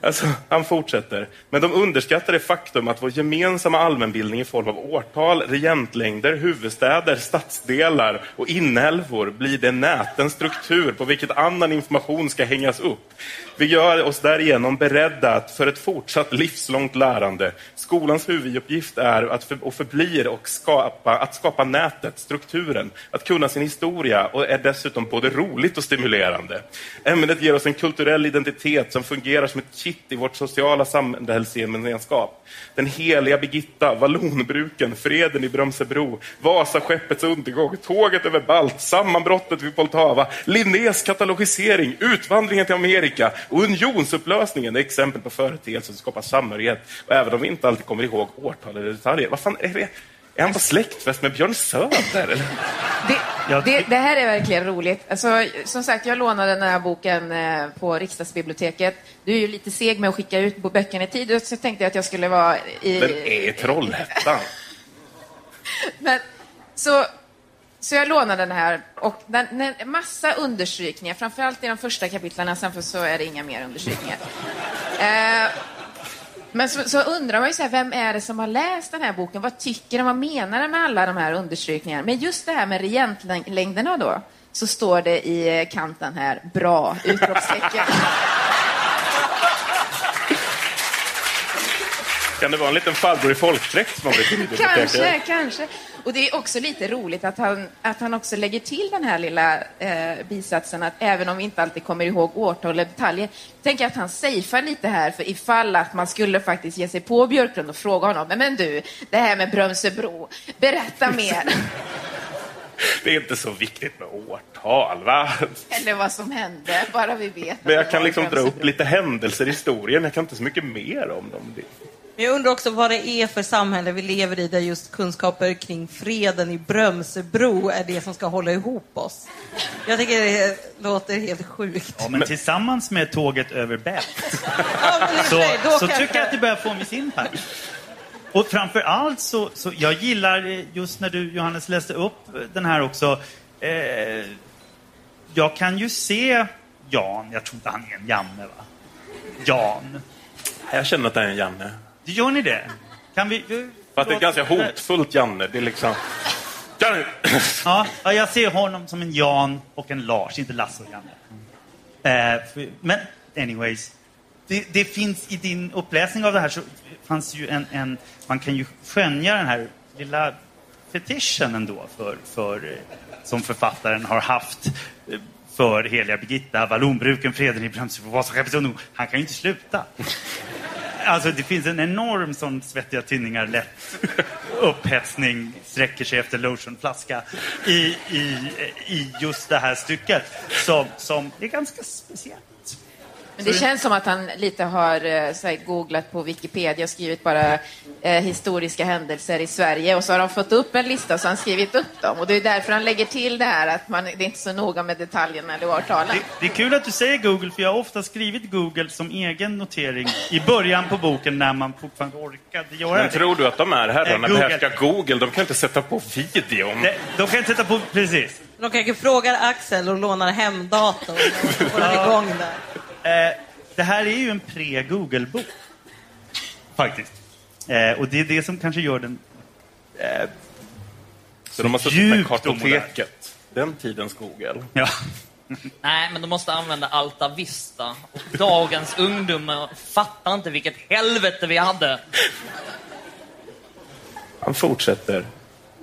Alltså, han fortsätter. Men de underskattar det faktum att vår gemensamma allmänbildning i form av årtal, regentlängder, huvudstäder, stadsdelar och inälvor blir det nätens struktur på vilket annan information ska hängas upp. Vi gör oss därigenom beredda för ett fortsatt livslångt lärande. Skolans huvuduppgift är att för, och förblir och skapa, att skapa nätet, strukturen, att kunna sin historia och är dessutom både roligt och stimulerande. Ämnet ger oss en kulturell identitet som fungerar som ett kitt i vårt sociala samhällsgemenskap. Den heliga Birgitta, vallonbruken, freden i Brömsebro, Vasaskeppets undergång, tåget över Balt, sammanbrottet vid Poltava, Linnés katalogisering, utvandringen till Amerika och unionsupplösningen är exempel på företeelser som skapar samhörighet. Och även om vi inte alltid kommer ihåg årtal eller detaljer. Vad fan är det? Är han på släktfest med Björn Söder? Eller? Det, det, det här är verkligen roligt. Alltså, som sagt, jag lånade den här boken eh, på riksdagsbiblioteket. Du är ju lite seg med att skicka ut böckerna i tid, så tänkte jag att jag skulle vara i... Den är i Trollhättan. Men, så, så jag lånade den här och den, den, massa understrykningar, framförallt i de första kapitlen, sen för så är det inga mer understrykningar. Eh, men så, så undrar man ju så här, vem är det som har läst den här boken? Vad tycker de? Vad menar de med alla de här understrykningarna? Men just det här med regentlängderna då, så står det i eh, kanten här, bra! Utropstecken. Kan det vara en liten farbror i folkdräkt som har blivit? Kanske, kanske. Och det är också lite roligt att han, att han också lägger till den här lilla eh, bisatsen att även om vi inte alltid kommer ihåg årtal eller detaljer, tänker att han safear lite här för ifall att man skulle faktiskt ge sig på Björklund och fråga honom, men, men du, det här med Brömsebro, berätta mer. Det är inte så viktigt med årtal, va? eller vad som hände, bara vi vet. Men jag kan liksom dra upp lite händelser i historien. Jag kan inte så mycket mer om dem. Men Jag undrar också vad det är för samhälle vi lever i där just kunskaper kring freden i Brömsebro är det som ska hålla ihop oss. Jag tycker det låter helt sjukt. Ja, men tillsammans med tåget över Bält Ja, så, så kanske- tycker jag att det börjar få med sin impact. Och framför allt så, så jag gillar just när du Johannes läste upp den här också. Eh, jag kan ju se Jan, jag tror inte han är en Janne va? Jan. Jag känner att det är en Janne. Gör ni det? Kan vi... Fast det är ganska hotfullt Janne. Det är liksom... Janne! Ja, ja, jag ser honom som en Jan och en Lars, inte Lasse och Janne. Eh, för, men anyways, det, det finns i din uppläsning av det här så fanns ju en, en man kan ju skönja den här lilla fetischen ändå för, för, eh, som författaren har haft eh, för heliga Birgitta, vallonbruken, freden i Vasaskeppets ungdom. Han kan ju inte sluta. Alltså det finns en enorm sån svettiga tinningar lätt upphetsning sträcker sig efter lotionflaska i, i, i just det här stycket som, som är ganska speciellt. Men det känns som att han lite har eh, så här, googlat på Wikipedia och skrivit bara eh, historiska händelser i Sverige och så har de fått upp en lista och så har han skrivit upp dem. Och det är därför han lägger till det här att man, det är inte så noga med detaljerna eller årtalen. Det är kul att du säger Google, för jag har ofta skrivit Google som egen notering i början på boken när man fortfarande orkade göra Men det. tror du att de här herrarna Eh, Google. behärskar Google? De kan inte sätta på videon. De, de kan inte sätta på... Precis. De kanske frågar Axel och lånar hem datorn och får den igång där. Eh, det här är ju en pre-Google-bok. Faktiskt. Eh, och det är det som kanske gör den... Eh, Så de har suttit med kartoteket. Den tidens Google. Ja. Nej, men de måste använda Alta Vista. Och dagens ungdomar fattar inte vilket helvete vi hade. Han fortsätter.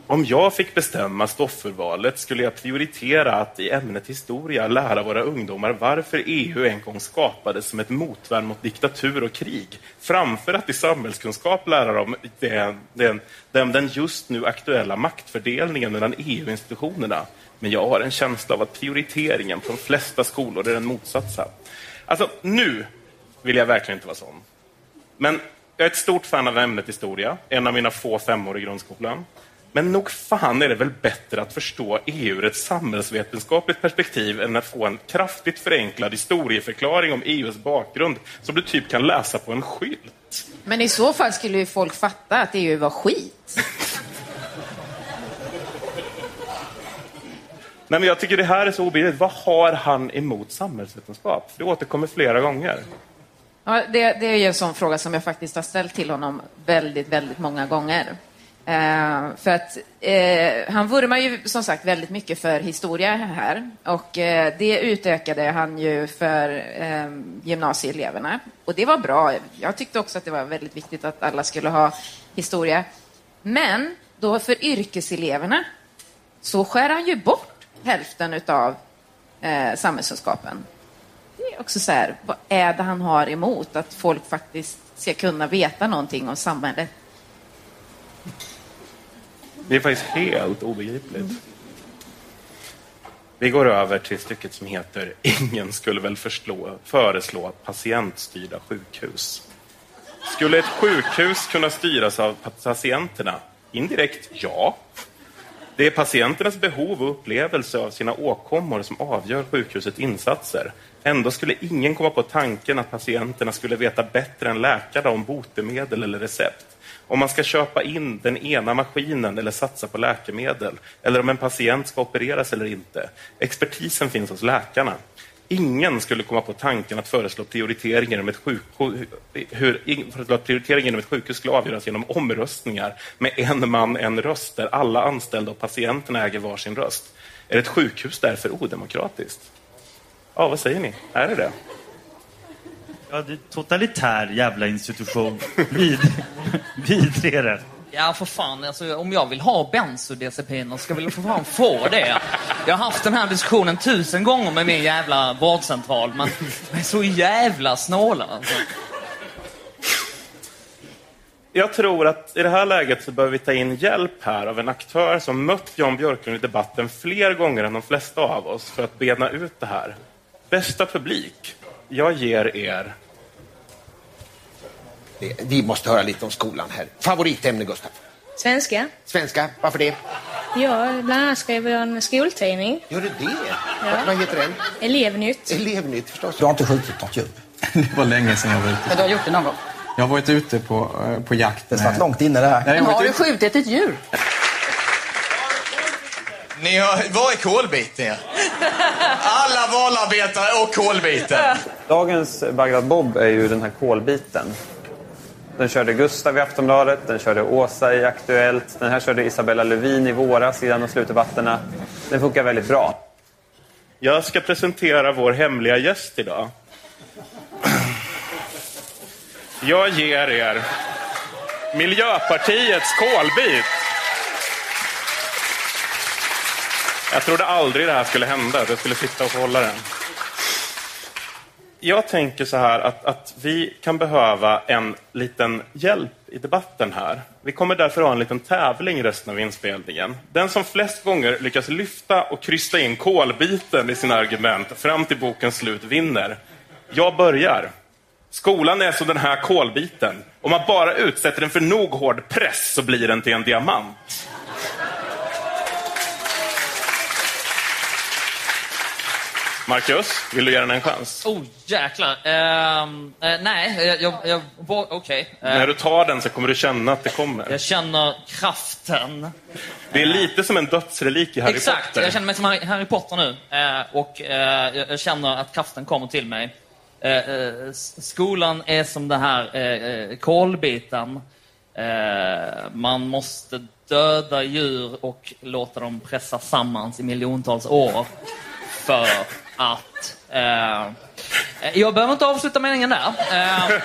Om jag fick bestämma stoffurvalet skulle jag prioritera att i ämnet historia lära våra ungdomar varför EU en gång skapades som ett motvärn mot diktatur och krig, framför att i samhällskunskap lära dem den, den, den, den just nu aktuella maktfördelningen mellan EU-institutionerna. Men jag har en känsla av att prioriteringen på de flesta skolor är den motsatta. Alltså, nu vill jag verkligen inte vara sån. Men jag är ett stort fan av ämnet historia, en av mina få femmor i grundskolan. Men nog fan är det väl bättre att förstå EU ur ett samhällsvetenskapligt perspektiv än att få en kraftigt förenklad historieförklaring om EUs bakgrund som du typ kan läsa på en skylt. Men i så fall skulle ju folk fatta att EU var skit. Nej, men jag tycker det här är så obegripligt. Vad har han emot samhällsvetenskap? Det återkommer flera gånger. Ja, det, det är ju en sån fråga som jag faktiskt har ställt till honom väldigt, väldigt många gånger. Eh, för att eh, han vurmar ju som sagt väldigt mycket för historia här och eh, det utökade han ju för eh, gymnasieeleverna. Och det var bra. Jag tyckte också att det var väldigt viktigt att alla skulle ha historia. Men då för yrkeseleverna så skär han ju bort hälften utav eh, samhällskunskapen. Det är också så här, vad är det han har emot att folk faktiskt ska kunna veta någonting om samhället? Det är faktiskt helt obegripligt. Vi går över till stycket som heter Ingen skulle väl förslå, föreslå patientstyrda sjukhus. Skulle ett sjukhus kunna styras av patienterna? Indirekt, ja. Det är patienternas behov och upplevelse av sina åkommor som avgör sjukhusets insatser. Ändå skulle ingen komma på tanken att patienterna skulle veta bättre än läkarna om botemedel eller recept. Om man ska köpa in den ena maskinen eller satsa på läkemedel. Eller om en patient ska opereras eller inte. Expertisen finns hos läkarna. ingen skulle komma på tanken att föreslå prioriteringar genom ett, sjukhus, hur, att prioritering genom ett sjukhus skulle avgöras genom omröstningar med en man, en röst, där alla anställda och patienterna äger varsin röst. Är ett sjukhus därför odemokratiskt? Ja, vad säger ni? Är det det? Ja, det är totalitär jävla institution. Vid, vidrig är det. Ja, för fan. Alltså, om jag vill ha bensodiazepiner ska jag väl för fan få det. Jag har haft den här diskussionen tusen gånger med min jävla vårdcentral, men de är så jävla snåla. Alltså. Jag tror att i det här läget så behöver vi ta in hjälp här av en aktör som mött Jan Björklund i debatten fler gånger än de flesta av oss för att bena ut det här. Bästa publik, jag ger er Det- Vi måste höra lite om skolan här. Favoritämne, Gustav? Svenska. Svenska. Varför det? Ja, bland annat skriver jag en skoltidning. Gör du det? Ja. Vad heter den? Elevnytt. Elevnytt förstås. Du har inte skjutit något djur? Det var länge sedan jag var ute. Men du har gjort det någon gång? Jag har varit ute på, eh, på jakt. Det satt långt inne det här. Men har du Skjutit ett djur? Ni har, var är kolbiten? Alla valarbetare och kolbiten. Dagens Bagdad Bob är ju den här kolbiten. Den körde Gustav i Aftonbladet, den körde Åsa i Aktuellt, den här körde Isabella Lövin i våras i de slutdebatterna. Den funkar väldigt bra. Jag ska presentera vår hemliga gäst idag. Jag ger er Miljöpartiets kolbit. Jag trodde aldrig det här skulle hända, att jag skulle sitta och hålla den. Jag tänker så här att, att vi kan behöva en liten hjälp i debatten här. Vi kommer därför ha en liten tävling resten av inspelningen. Den som flest gånger lyckas lyfta och krysta in kolbiten i sina argument fram till bokens slut vinner. Jag börjar. Skolan är som den här kolbiten. Om man bara utsätter den för nog hård press så blir den till en diamant. Marcus, vill du ge den en chans? Oh, jäklar. Ehm, eh, nej, jag... jag, jag var- Okej. Eh, När du tar den så kommer du känna att det kommer. Jag känner kraften. Det är lite som en dödsrelik i Harry Exakt, Potter. jag känner mig som Harry Harry Potter nu. Eh, och jag känner att kraften kommer till mig. Skolan är som den här kolbiten. Man måste döda djur och låta dem pressa sammans i miljontals år för att... Eh, jag behöver inte avsluta meningen där. Eh,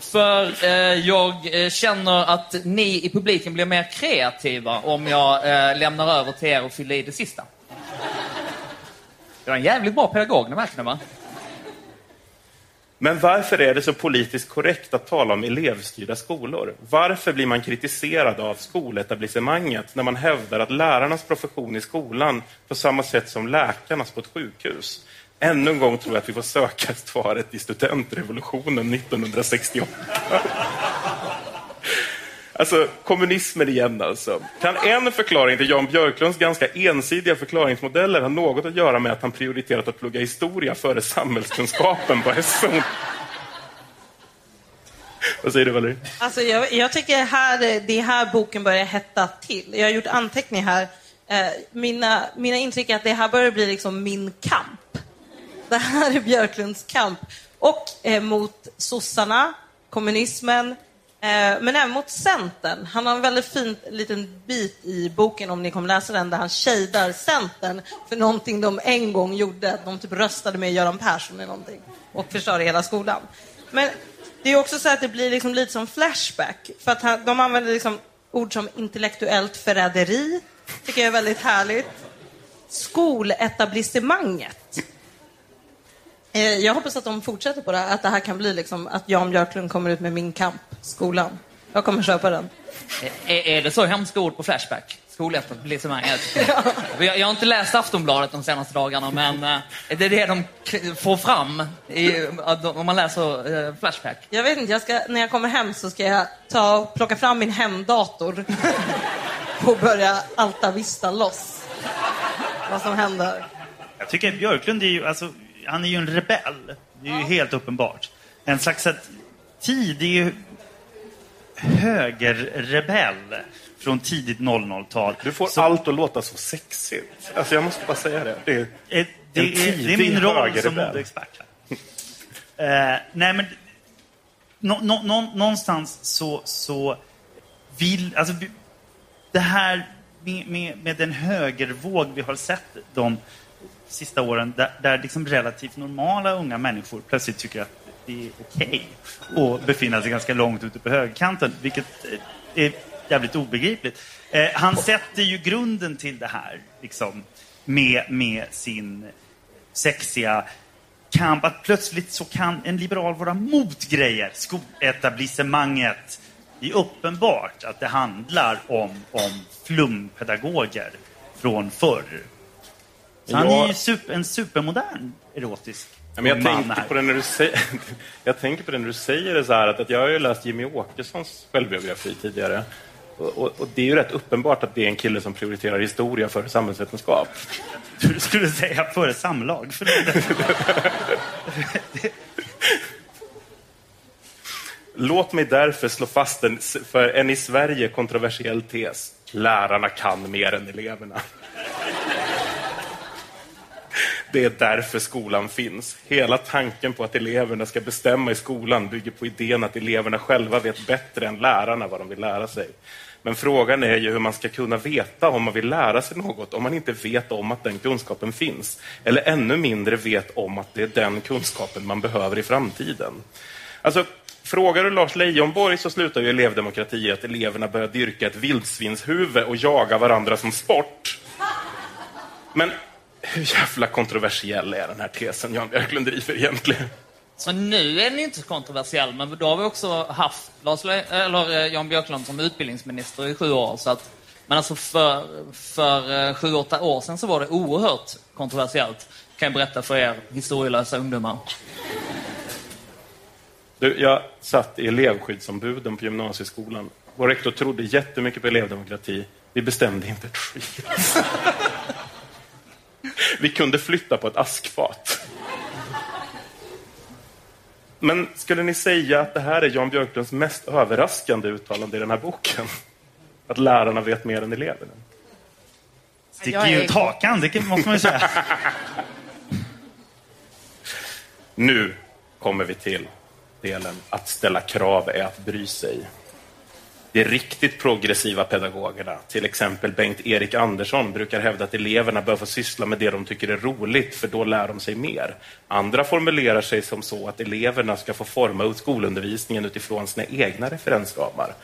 för eh, jag eh, känner att ni i publiken blir mer kreativa om jag eh, lämnar över till er och fyller i det sista. Jag är en jävligt bra pedagog, ni märker det va? Men varför är det så politiskt korrekt att tala om elevstyrda skolor? Varför blir man kritiserad av skoletablissemanget när man hävdar att lärarnas profession i skolan på samma sätt som läkarnas på ett sjukhus? Ännu en gång tror jag att vi får söka svaret i studentrevolutionen 1968. Alltså, kommunismen igen alltså. Kan en förklaring till Jan Björklunds ganska ensidiga förklaringsmodeller ha något att göra med att han prioriterat att plugga historia före samhällskunskapen på SO? Vad säger du Valerie? Alltså jag, jag tycker här, det är här boken börjar hetta till. Jag har gjort anteckningar här. Eh, mina, mina intryck är att det här börjar bli liksom min kamp. Det här är Björklunds kamp. Och eh, mot sossarna, kommunismen, Eh, men även mot Centern. Han har en väldigt fin liten bit i boken, om ni kommer läsa den, där han shadar Centern för någonting de en gång gjorde. De typ röstade med Göran Persson eller någonting och förstörde hela skolan. Men det är också så att det blir liksom lite som Flashback. För att han, de använder liksom ord som intellektuellt förräderi, tycker jag är väldigt härligt. Skoletablissemanget. Eh, Jag hoppas att de fortsätter på det att det här kan bli liksom att Jan Björklund kommer ut med Min kamp, skolan. Jag kommer köpa den. Är, är det så hemska ord på Flashback? Skoletablissemanget? Jag, jag har inte läst Aftonbladet de senaste dagarna, men eh, det är det de får fram i, om man läser eh, Flashback. Jag vet inte, jag ska, när jag kommer hem så ska jag ta och plocka fram min hemdator och börja alta-vista loss vad som händer. Jag tycker att Björklund är ju, alltså, han är ju en rebell. Det är ju helt uppenbart. En slags att tidig högerrebell. från tidigt 00-tal. Du får allt att låta så sexigt. Alltså jag måste bara säga det. Det är, Eh, det, är, det är min roll som modeexpert. här. Eh, nej, men nå, nå, nå, någonstans så, så vill... Alltså, vi- det här med, med, med den högervåg vi har sett de sista åren där, där liksom relativt normala unga människor plötsligt tycker att det är okej att befinna sig ganska långt ute på högerkanten, vilket eh, är jävligt obegripligt. Eh, han sätter ju grunden till det här liksom, med, med sin sexiga kamp. Att plötsligt så kan en liberal vara mot grejer. Skoletablissemanget. Det är uppenbart att det handlar om, om flumpedagoger från förr. Så han Ja. är super, en supermodern erotisk Ja, men jag, tänkte här. på det när du säger, jag tänker på det när du säger det så här att, att jag har ju läst Jimmy Åkessons självbiografi tidigare. Och, och, och det är ju rätt uppenbart att det är en kille som prioriterar historia för samhällsvetenskap. Du skulle säga före samlag. Förlåt. Låt mig därför slå fast en, för en i Sverige kontroversiell tes. Lärarna kan mer än eleverna. Det är därför skolan finns. Hela tanken på att eleverna ska bestämma i skolan bygger på idén att eleverna själva vet bättre än lärarna vad de vill lära sig. Men frågan är ju hur man ska kunna veta om man vill lära sig något om man inte vet om att den kunskapen finns. Eller ännu mindre vet om att det är den kunskapen man behöver i framtiden. Alltså, frågar du Lars Leijonborg så slutar ju elevdemokrati i att eleverna börjar dyrka ett vildsvinshuvud och jaga varandra som sport. Men hur jävla kontroversiell är den här tesen Jan Björklund driver egentligen? Så nu är den inte så kontroversiell, men då har vi också haft Lars Le- eller eh, Jan Björklund som utbildningsminister i sju år. Så att, men alltså för, för eh, sju, åtta år sedan så var det oerhört kontroversiellt, kan jag berätta för er historielösa ungdomar. Du, jag satt i elevskyddsombuden på gymnasieskolan. Vår rektor trodde jättemycket på elevdemokrati. Vi bestämde inte ett skit. Vi kunde flytta på ett askfat. Men skulle ni säga att det här är Jan Björklunds mest överraskande uttalande i den här boken? Att lärarna vet mer än eleverna? Sticker ju ut hakan, det måste man ju säga. Nu kommer vi till delen att ställa krav är att bry sig. De riktigt progressiva pedagogerna, till exempel Bengt-Erik Andersson, brukar hävda att eleverna bör få syssla med det de tycker är roligt, för då lär de sig mer. Andra formulerar sig som så att eleverna ska få forma ut skolundervisningen utifrån sina egna referensramar.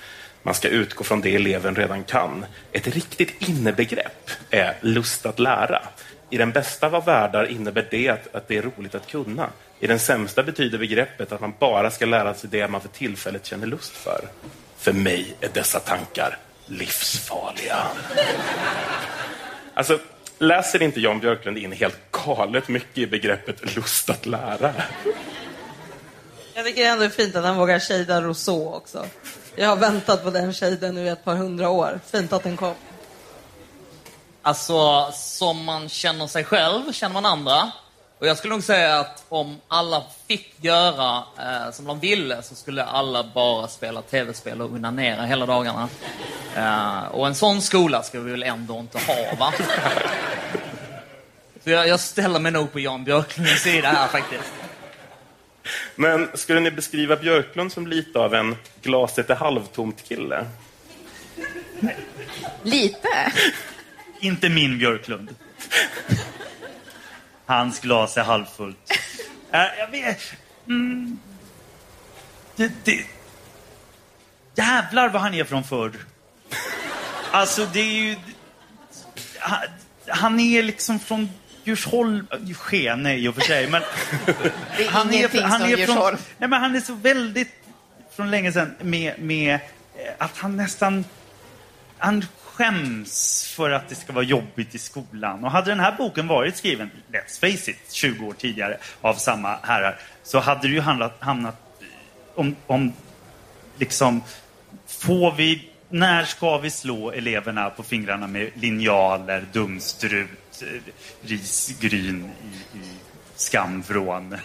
Man ska utgå från det eleven redan kan. Ett riktigt innebegrepp är lust att lära. I den bästa av världar innebär det att, att det är roligt att kunna. I den sämsta betyder begreppet att man bara ska lära sig det man för tillfället känner lust för. För mig är dessa tankar livsfarliga. Alltså, läser inte Jan Björklund in helt galet mycket i begreppet lust att lära? Jag tycker ändå det är fint att han vågar shada Rousseau också. Jag har väntat på den shaden nu i ett par hundra år. Fint att den kom. Alltså, som man känner sig själv, känner man andra. Och jag skulle nog säga att om alla fick göra eh, som de ville så skulle alla bara spela tv-spel och onanera hela dagarna. Eh, och en sån skola ska vi väl ändå inte ha, va? Så jag, jag ställer mig nog på Jan Björklunds sida här faktiskt. Men skulle ni beskriva Björklund som lite av en glaset är halvtomt kille? Lite. Inte min Björklund. Hans glas är halvfullt. Äh, jag vet... Mm. Det, det... Jävlar vad han är från förr. Alltså, det är ju... Han, han är liksom från Djursholm... Skene i och för sig, men... Det är som är Djursholm. Nej, men han är så väldigt från länge sedan med, med eh, att han nästan... Han skäms för att det ska vara jobbigt i skolan. Och hade den här boken varit skriven, let's face it, 20 år tidigare av samma herrar, så hade det ju handlat, hamnat eh, om, om liksom, får vi, när ska vi slå eleverna på fingrarna med linjaler, dumstrut, eh, risgryn i, i skamvrån?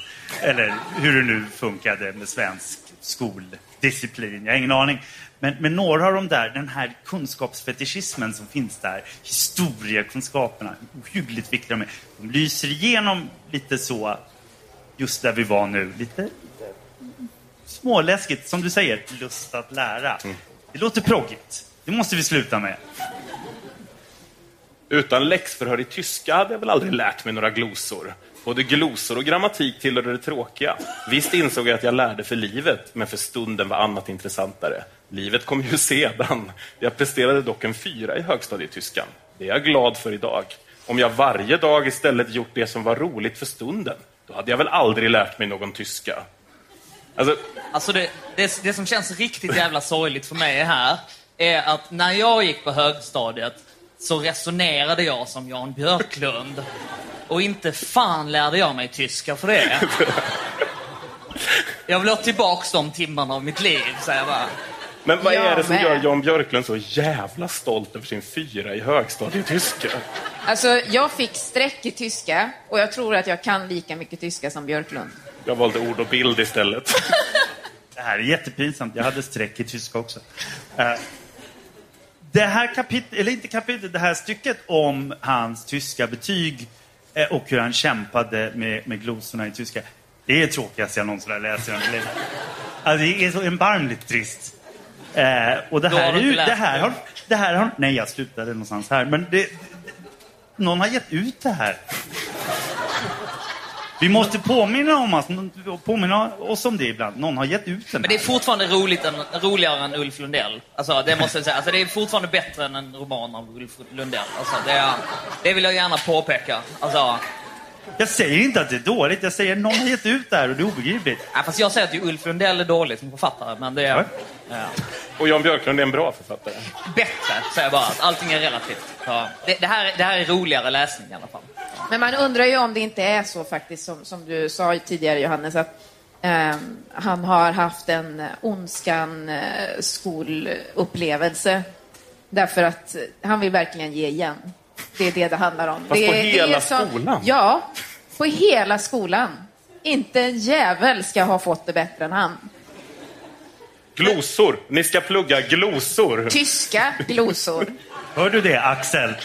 Eller hur det nu funkade med svensk skoldisciplin. Jag har ingen aning. Men, men några av de där, den här kunskapsfetischismen som finns där, historiekunskaperna, ohyggligt viktiga de är. De lyser igenom lite så, just där vi var nu. Lite småläskigt, som du säger, lust att lära. Det låter proggigt. Det måste vi sluta med. Utan läxförhör i tyska hade jag väl aldrig lärt mig några glosor. Både glosor och grammatik tillhörde det tråkiga. Visst insåg jag att jag lärde för livet, men för stunden var annat intressantare. Livet kom ju sedan. Jag presterade dock en fyra i högstadietyskan. Det är jag glad för idag. Om jag varje dag istället gjort det som var roligt för stunden, då hade jag väl aldrig lärt mig någon tyska. Alltså, Alltså det, det, det som känns riktigt jävla sorgligt för mig här är att när jag gick på högstadiet så resonerade jag som Jan Björklund. Och inte fan lärde jag mig tyska för det. Jag vill ha tillbaks de timmarna av mitt liv, säger jag bara. Men vad är det som med. gör Jan Björklund så jävla stolt över sin fyra i högstadietyska? Alltså, jag fick streck i tyska och jag tror att jag kan lika mycket tyska som Björklund. Jag valde ord och bild istället. Det här är jättepinsamt. Jag hade streck i tyska också. Eh, Det här kapitlet, eller inte kapitlet, det här stycket om hans tyska betyg eh, och hur han kämpade med, med glosorna i tyska. Det är det tråkigaste jag någonsin har läst. Alltså, det är så erbarmligt trist. Eh, och det här, är ju, det här har, det här har... Nej, jag slutade någonstans här. Men det, någon har gett ut det här. Vi måste påminna, om oss, påminna oss om det ibland. Någon har gett ut den Men det är fortfarande roligt än, roligare än Ulf Lundell. Alltså, det måste jag säga. Alltså, det är fortfarande bättre än en roman av Ulf Lundell. Alltså, det, är, det vill jag gärna påpeka. Alltså, Jag säger inte att det är dåligt, jag säger att någon har gett ut det här och det är obegripligt. ja, fast jag säger att ju Ulf Lundell är dålig som författare, men det är... Ja. Och Jan Björklund är en bra författare. Bättre, säger jag bara. Att allting är relativt. Ja. Det, det, här, det här är roligare läsning i alla fall. Men man undrar ju om det inte är så faktiskt som, som du sa tidigare Johannes att ehm, han har haft en eh, ondskan eh, skolupplevelse därför att eh, han vill verkligen ge igen. Det är det det handlar om. Fast det, på är- det är hela som- skolan? Ja, på hela skolan. Inte en jävel ska ha fått det bättre än han. Glosor. Ni ska plugga glosor. Tyska glosor. Hör du det, Axel?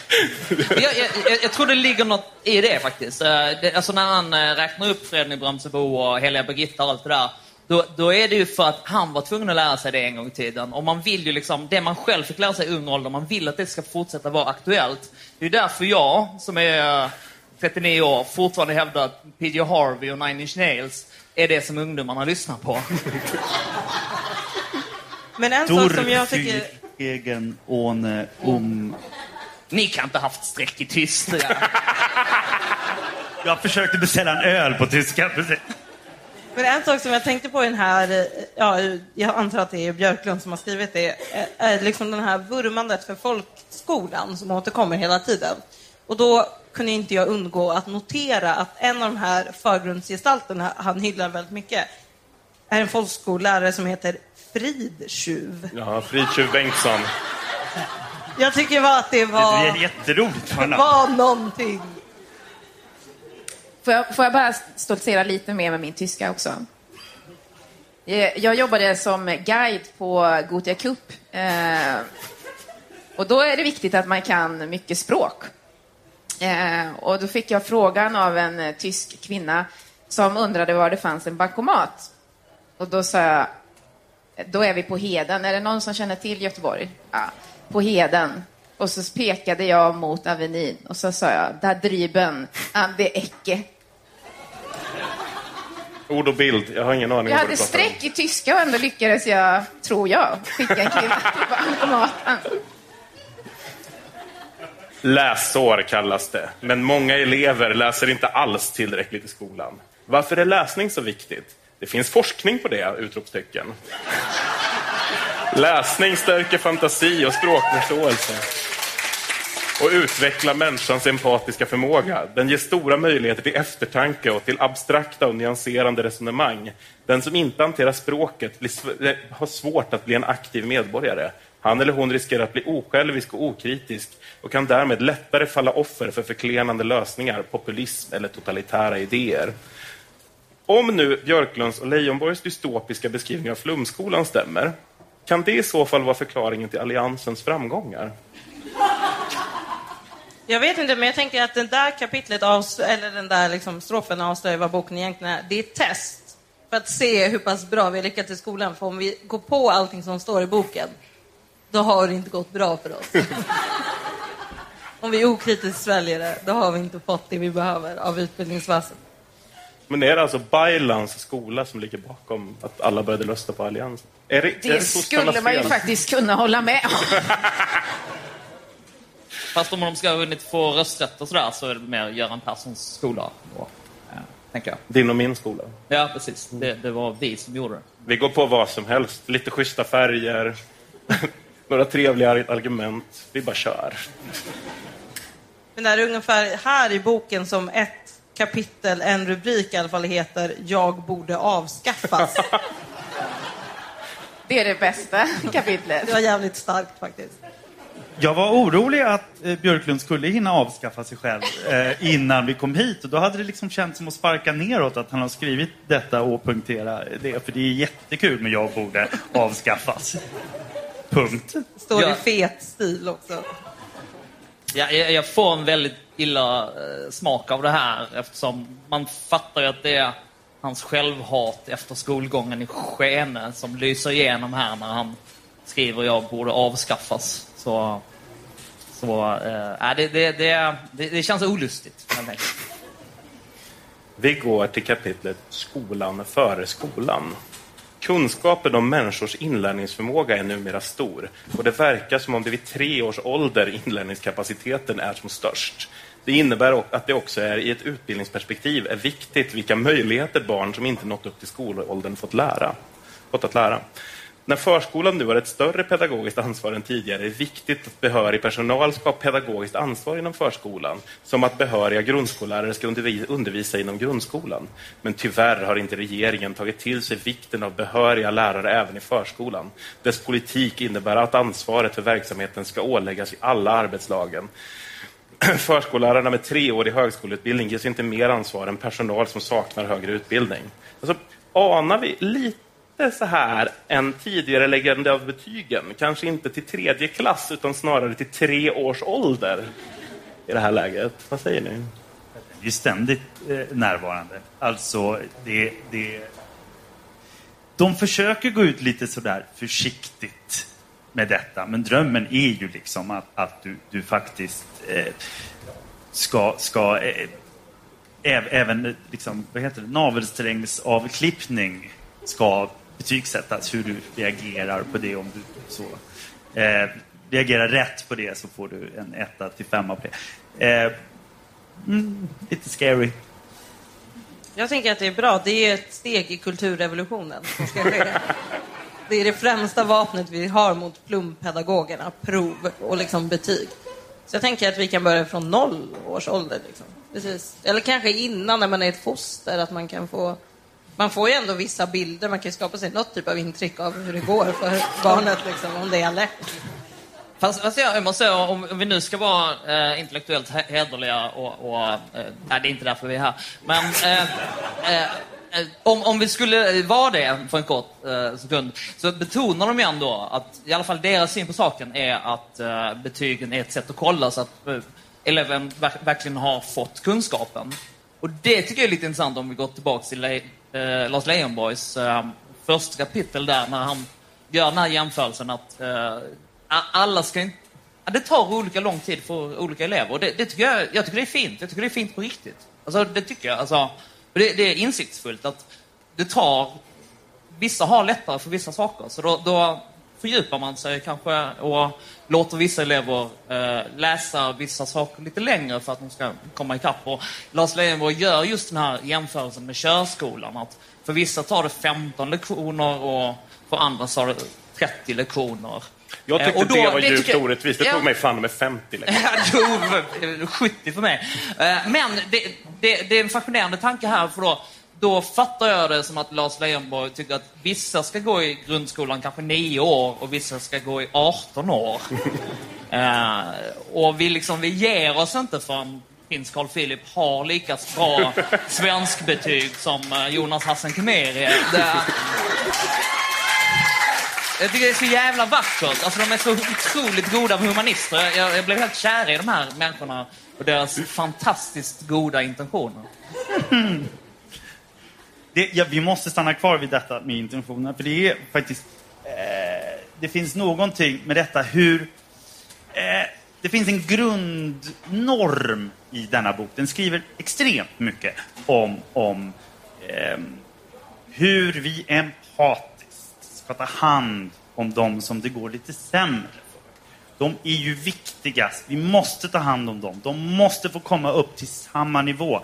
Jag, jag, jag, tror det ligger något i det faktiskt. Eh, Det, alltså när han eh, räknar upp Freden i Brömsebo och Heliga Birgitta och allt det där. Då, då är det ju för att han var tvungen att lära sig det en gång i tiden. Och man vill ju liksom, det man själv fick lära sig i ung ålder, man vill att det ska fortsätta vara aktuellt. Det är därför jag, som är eh, 39 år, fortfarande hävdar att P.J. Harvey och Nine Inch Nails är det som ungdomarna lyssnar på. Men en sak som jag tycker... egen, åne, um. Ni kan inte ha haft streck i tyst. Jag försökte beställa en öl på tyska. Men en sak som jag tänkte på i den här, ja, jag antar att det är Björklund som har skrivit det, är- är liksom den här vurmandet för folkskolan som återkommer hela tiden. Och då kunde inte jag undgå att notera att en av de här förgrundsgestalterna han hyllar väldigt mycket är en folkskollärare som heter Fridtjuv. Ja, Fridtjuv Bengtsson. Jag tycker bara att det Det var, är jätteroligt. för namn. var någonting. Får jag, får jag bara stoltsera lite mer med min tyska också? Eh, Jag jobbade som guide på Gothia Cup. Eh, och då är det viktigt att man kan mycket språk. Eh, och då fick jag frågan av en eh, tysk kvinna som undrade var det fanns en bankomat. Och då sa jag, då är vi på Heden. Är det någon som känner till Göteborg? Ja, på Heden. Och så pekade jag mot Avenyn och så sa jag, där drüben, an der Ecke. Ord och bild. Jag har ingen aning Jag hade streck i tyska och ändå lyckades jag, tror jag, skicka en kille till bankomaten. Läsår kallas det, men många elever läser inte alls tillräckligt i skolan. Varför är läsning så viktigt? Det finns forskning på det! Utropstecken. Läsning stärker fantasi och språkförståelse och utvecklar människans empatiska förmåga. Den ger stora möjligheter till eftertanke och till abstrakta och nyanserande resonemang. Den som inte hanterar språket blir sv- eh, har svårt att bli en aktiv medborgare. Han eller hon riskerar att bli osjälvisk och okritisk och kan därmed lättare falla offer för förklenande lösningar, populism eller totalitära idéer. Om nu Björklunds och Leijonborgs dystopiska beskrivning av flumskolan stämmer, kan det i så fall vara förklaringen till Alliansens framgångar? Jag vet inte, men jag tänker att den där kapitlet, eller den där liksom strofen avslöjar vad boken egentligen är. Det är ett test för att se hur pass bra vi har lyckats i skolan. För om vi går på allting som står i boken, då har det inte gått bra för oss. om vi okritiskt sväljer det, då har vi inte fått det vi behöver av utbildningsväsendet. Men är det alltså Baylans skola som ligger bakom att alla började rösta på Alliansen? Är det, är Det sossarnas skulle man ju faktiskt kunna hålla med om. Fast om de ska ha hunnit få rösträtt och sådär så är det mer Göran Perssons skola. Då, eh, tänker jag. Din och min skola. Ja, precis. Det, det var vi som gjorde det. Vi går på vad som helst. Lite schyssta färger, några trevliga argument. Vi bara kör. Men det är ungefär här i boken som ett kapitel, en rubrik i alla fall heter Jag borde avskaffas. Det är det bästa kapitlet. Det var jävligt starkt faktiskt. Jag var orolig att eh, Björklund skulle hinna avskaffa sig själv eh, innan vi kom hit. Och då hade det liksom känts som att sparka neråt att han har skrivit detta och punktera det. För det är jättekul med jag borde avskaffas. Punkt. Står Ja. i fet stil också. Ja, jag, jag får en väldigt illa eh, smak av det här eftersom man fattar ju att det är hans självhat efter skolgången i Skene som lyser igenom här när han skriver jag borde avskaffas. Så, så eh, det, det, det, det, det känns olustigt. Vi går till kapitlet Skolan före skolan. Kunskapen om människors inlärningsförmåga är numera stor och det verkar som om det vid tre års ålder inlärningskapaciteten är som störst. Det innebär att det också är i ett utbildningsperspektiv är viktigt vilka möjligheter barn som inte nått upp till skolåldern fått lära. Fått att lära. När förskolan nu har ett större pedagogiskt ansvar än tidigare är det viktigt att behörig personal ska ha pedagogiskt ansvar inom förskolan, som att behöriga grundskollärare ska undervisa inom grundskolan. Men tyvärr har inte regeringen tagit till sig vikten av behöriga lärare även i förskolan. Dess politik innebär att ansvaret för verksamheten ska åläggas i alla arbetslagen. Förskollärarna med treårig högskoleutbildning ges inte mer ansvar än personal som saknar högre utbildning. Alltså, anar vi lite så här en tidigare läggande av betygen? Kanske inte till tredje klass, utan snarare till tre års ålder i det här läget. Vad säger ni? Det är ständigt eh, närvarande. Alltså, det, det... De försöker gå ut lite sådär försiktigt med detta. Men drömmen är ju liksom att, att du, du faktiskt eh, ska, ska eh, även eh, liksom, vad heter det, navelsträngsavklippning ska betygsättas. Hur du reagerar på det om du så eh, reagerar rätt på det så får du en etta till femma på det. Eh, mm, lite scary. Jag tänker att det är bra. Det är ett steg i kulturrevolutionen som ska ske. Det är det främsta vapnet vi har mot plumpedagogerna, prov och liksom betyg. Så jag tänker att vi kan börja från noll års ålder. Liksom. Precis. Eller kanske innan när man är ett foster, att man kan få... Man får ju ändå vissa bilder, man kan ju skapa sig något typ av intryck av hur det går för barnet, liksom, om det är lätt. Fast, fast jag, jag måste säga, om, om vi nu ska vara eh, intellektuellt hederliga och... och eh, nej, det är inte därför vi är här. Men eh, eh, eh, om, om vi skulle vara det för en kort eh, sekund så betonar de ju ändå att i alla fall deras syn på saken är att eh, betygen är ett sätt att kolla så att eh, eleven verkligen har fått kunskapen. Och det tycker jag är lite intressant om vi går tillbaka till eh, Lars Leijonborgs eh, första kapitel där när han gör den här jämförelsen att eh, alla ska inte... Det tar olika lång tid för olika elever och det, det tycker jag, jag tycker det är fint. Jag tycker det är fint på riktigt. Alltså, det tycker jag. Alltså, det, det är insiktsfullt att det tar... Vissa har lättare för vissa saker, så då, då fördjupar man sig kanske och låter vissa elever eh, läsa vissa saker lite längre för att de ska komma ikapp. Och Lars Leijonborg gör just den här jämförelsen med körskolan. Att för vissa tar det 15 lektioner och för andra tar det 30 lektioner. Jag Eh, tyckte och då- det var det djupt tycker- orättvist. Det Ja. tog mig fan med 50 liksom. Ja, jo, 70 för mig. Eh, Men det, det, det är en fascinerande tanke här, för då, då fattar jag det som att Lars Leijonborg tycker att vissa ska gå i grundskolan kanske 9 år och vissa ska gå i 18 år. Eh, och vi, liksom, vi ger oss inte förrän prins Carl Philip har lika bra svenskbetyg som eh, Jonas Hassan Khemeri. Det- Jag tycker det är så jävla vackert. Alltså, de är så otroligt goda humanister. Jag, jag blev helt kär i de här människorna och deras fantastiskt goda intentioner. Det, ja, vi måste stanna kvar vid detta med intentionerna, för det är faktiskt... Eh, det finns någonting med detta hur... Eh, det finns en grundnorm i denna bok. Den skriver extremt mycket om, om eh, hur vi empatiskt ska ta hand om de som det går lite sämre för. De är ju viktigast. Vi måste ta hand om dem. De måste få komma upp till samma nivå.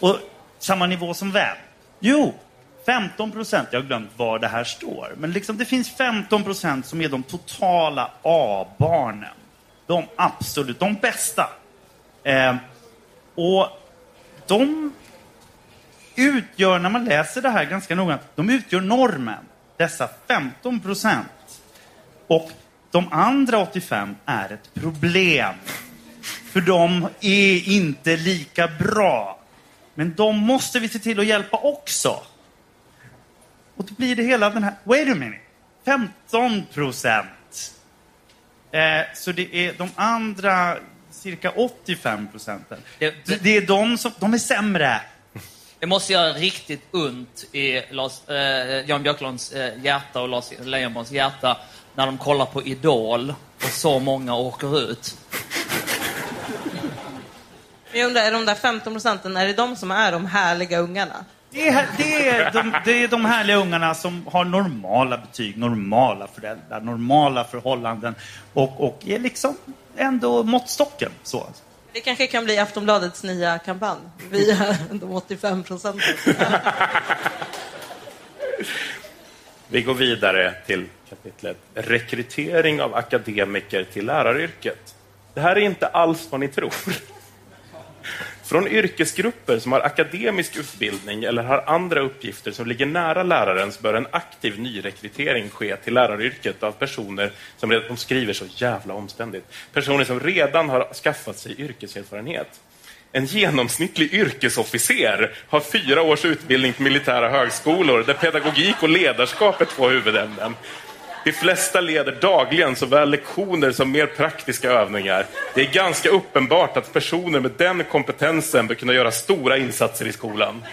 Och samma nivå som vem? Jo, 15 procent. Jag har glömt var det här står. Men liksom, det finns 15 procent som är de totala A-barnen. De absolut, de bästa. Eh, och de utgör, när man läser det här ganska noggrant, de utgör normen. Dessa 15 procent. Och de andra 85 är ett problem. För de är inte lika bra. Men de måste vi se till att hjälpa också. Och då blir det hela den här, wait a minute, 15 procent. Eh, så det är de andra cirka 85 procenten. Det, det är de som, de är sämre. Det måste göra riktigt ont i Lars, eh, Jan Björklunds eh, hjärta och Lars Leijonborgs hjärta när de kollar på Idol och så många åker ut. Men Jag undrar, är de där 15 procenten, är det de som är de härliga ungarna? Det är, det, är de, det är de härliga ungarna som har normala betyg, normala föräldrar, normala förhållanden och, och är liksom ändå måttstocken. Så. Det kanske kan bli Aftonbladets nya kampanj. Vi är de 85 procenten. Vi går vidare till kapitlet Rekrytering av akademiker till läraryrket. Det här är inte alls vad ni tror. Från yrkesgrupper som har akademisk utbildning eller har andra uppgifter som ligger nära lärarens bör en aktiv nyrekrytering ske till läraryrket av personer som redan, de skriver så jävla omständigt, personer som redan har skaffat sig yrkeserfarenhet. En genomsnittlig yrkesofficer har fyra års utbildning på militära högskolor där pedagogik och ledarskap är två huvudämnen. De flesta leder dagligen såväl lektioner som mer praktiska övningar. Det är ganska uppenbart att personer med den kompetensen bör kunna göra stora insatser i skolan.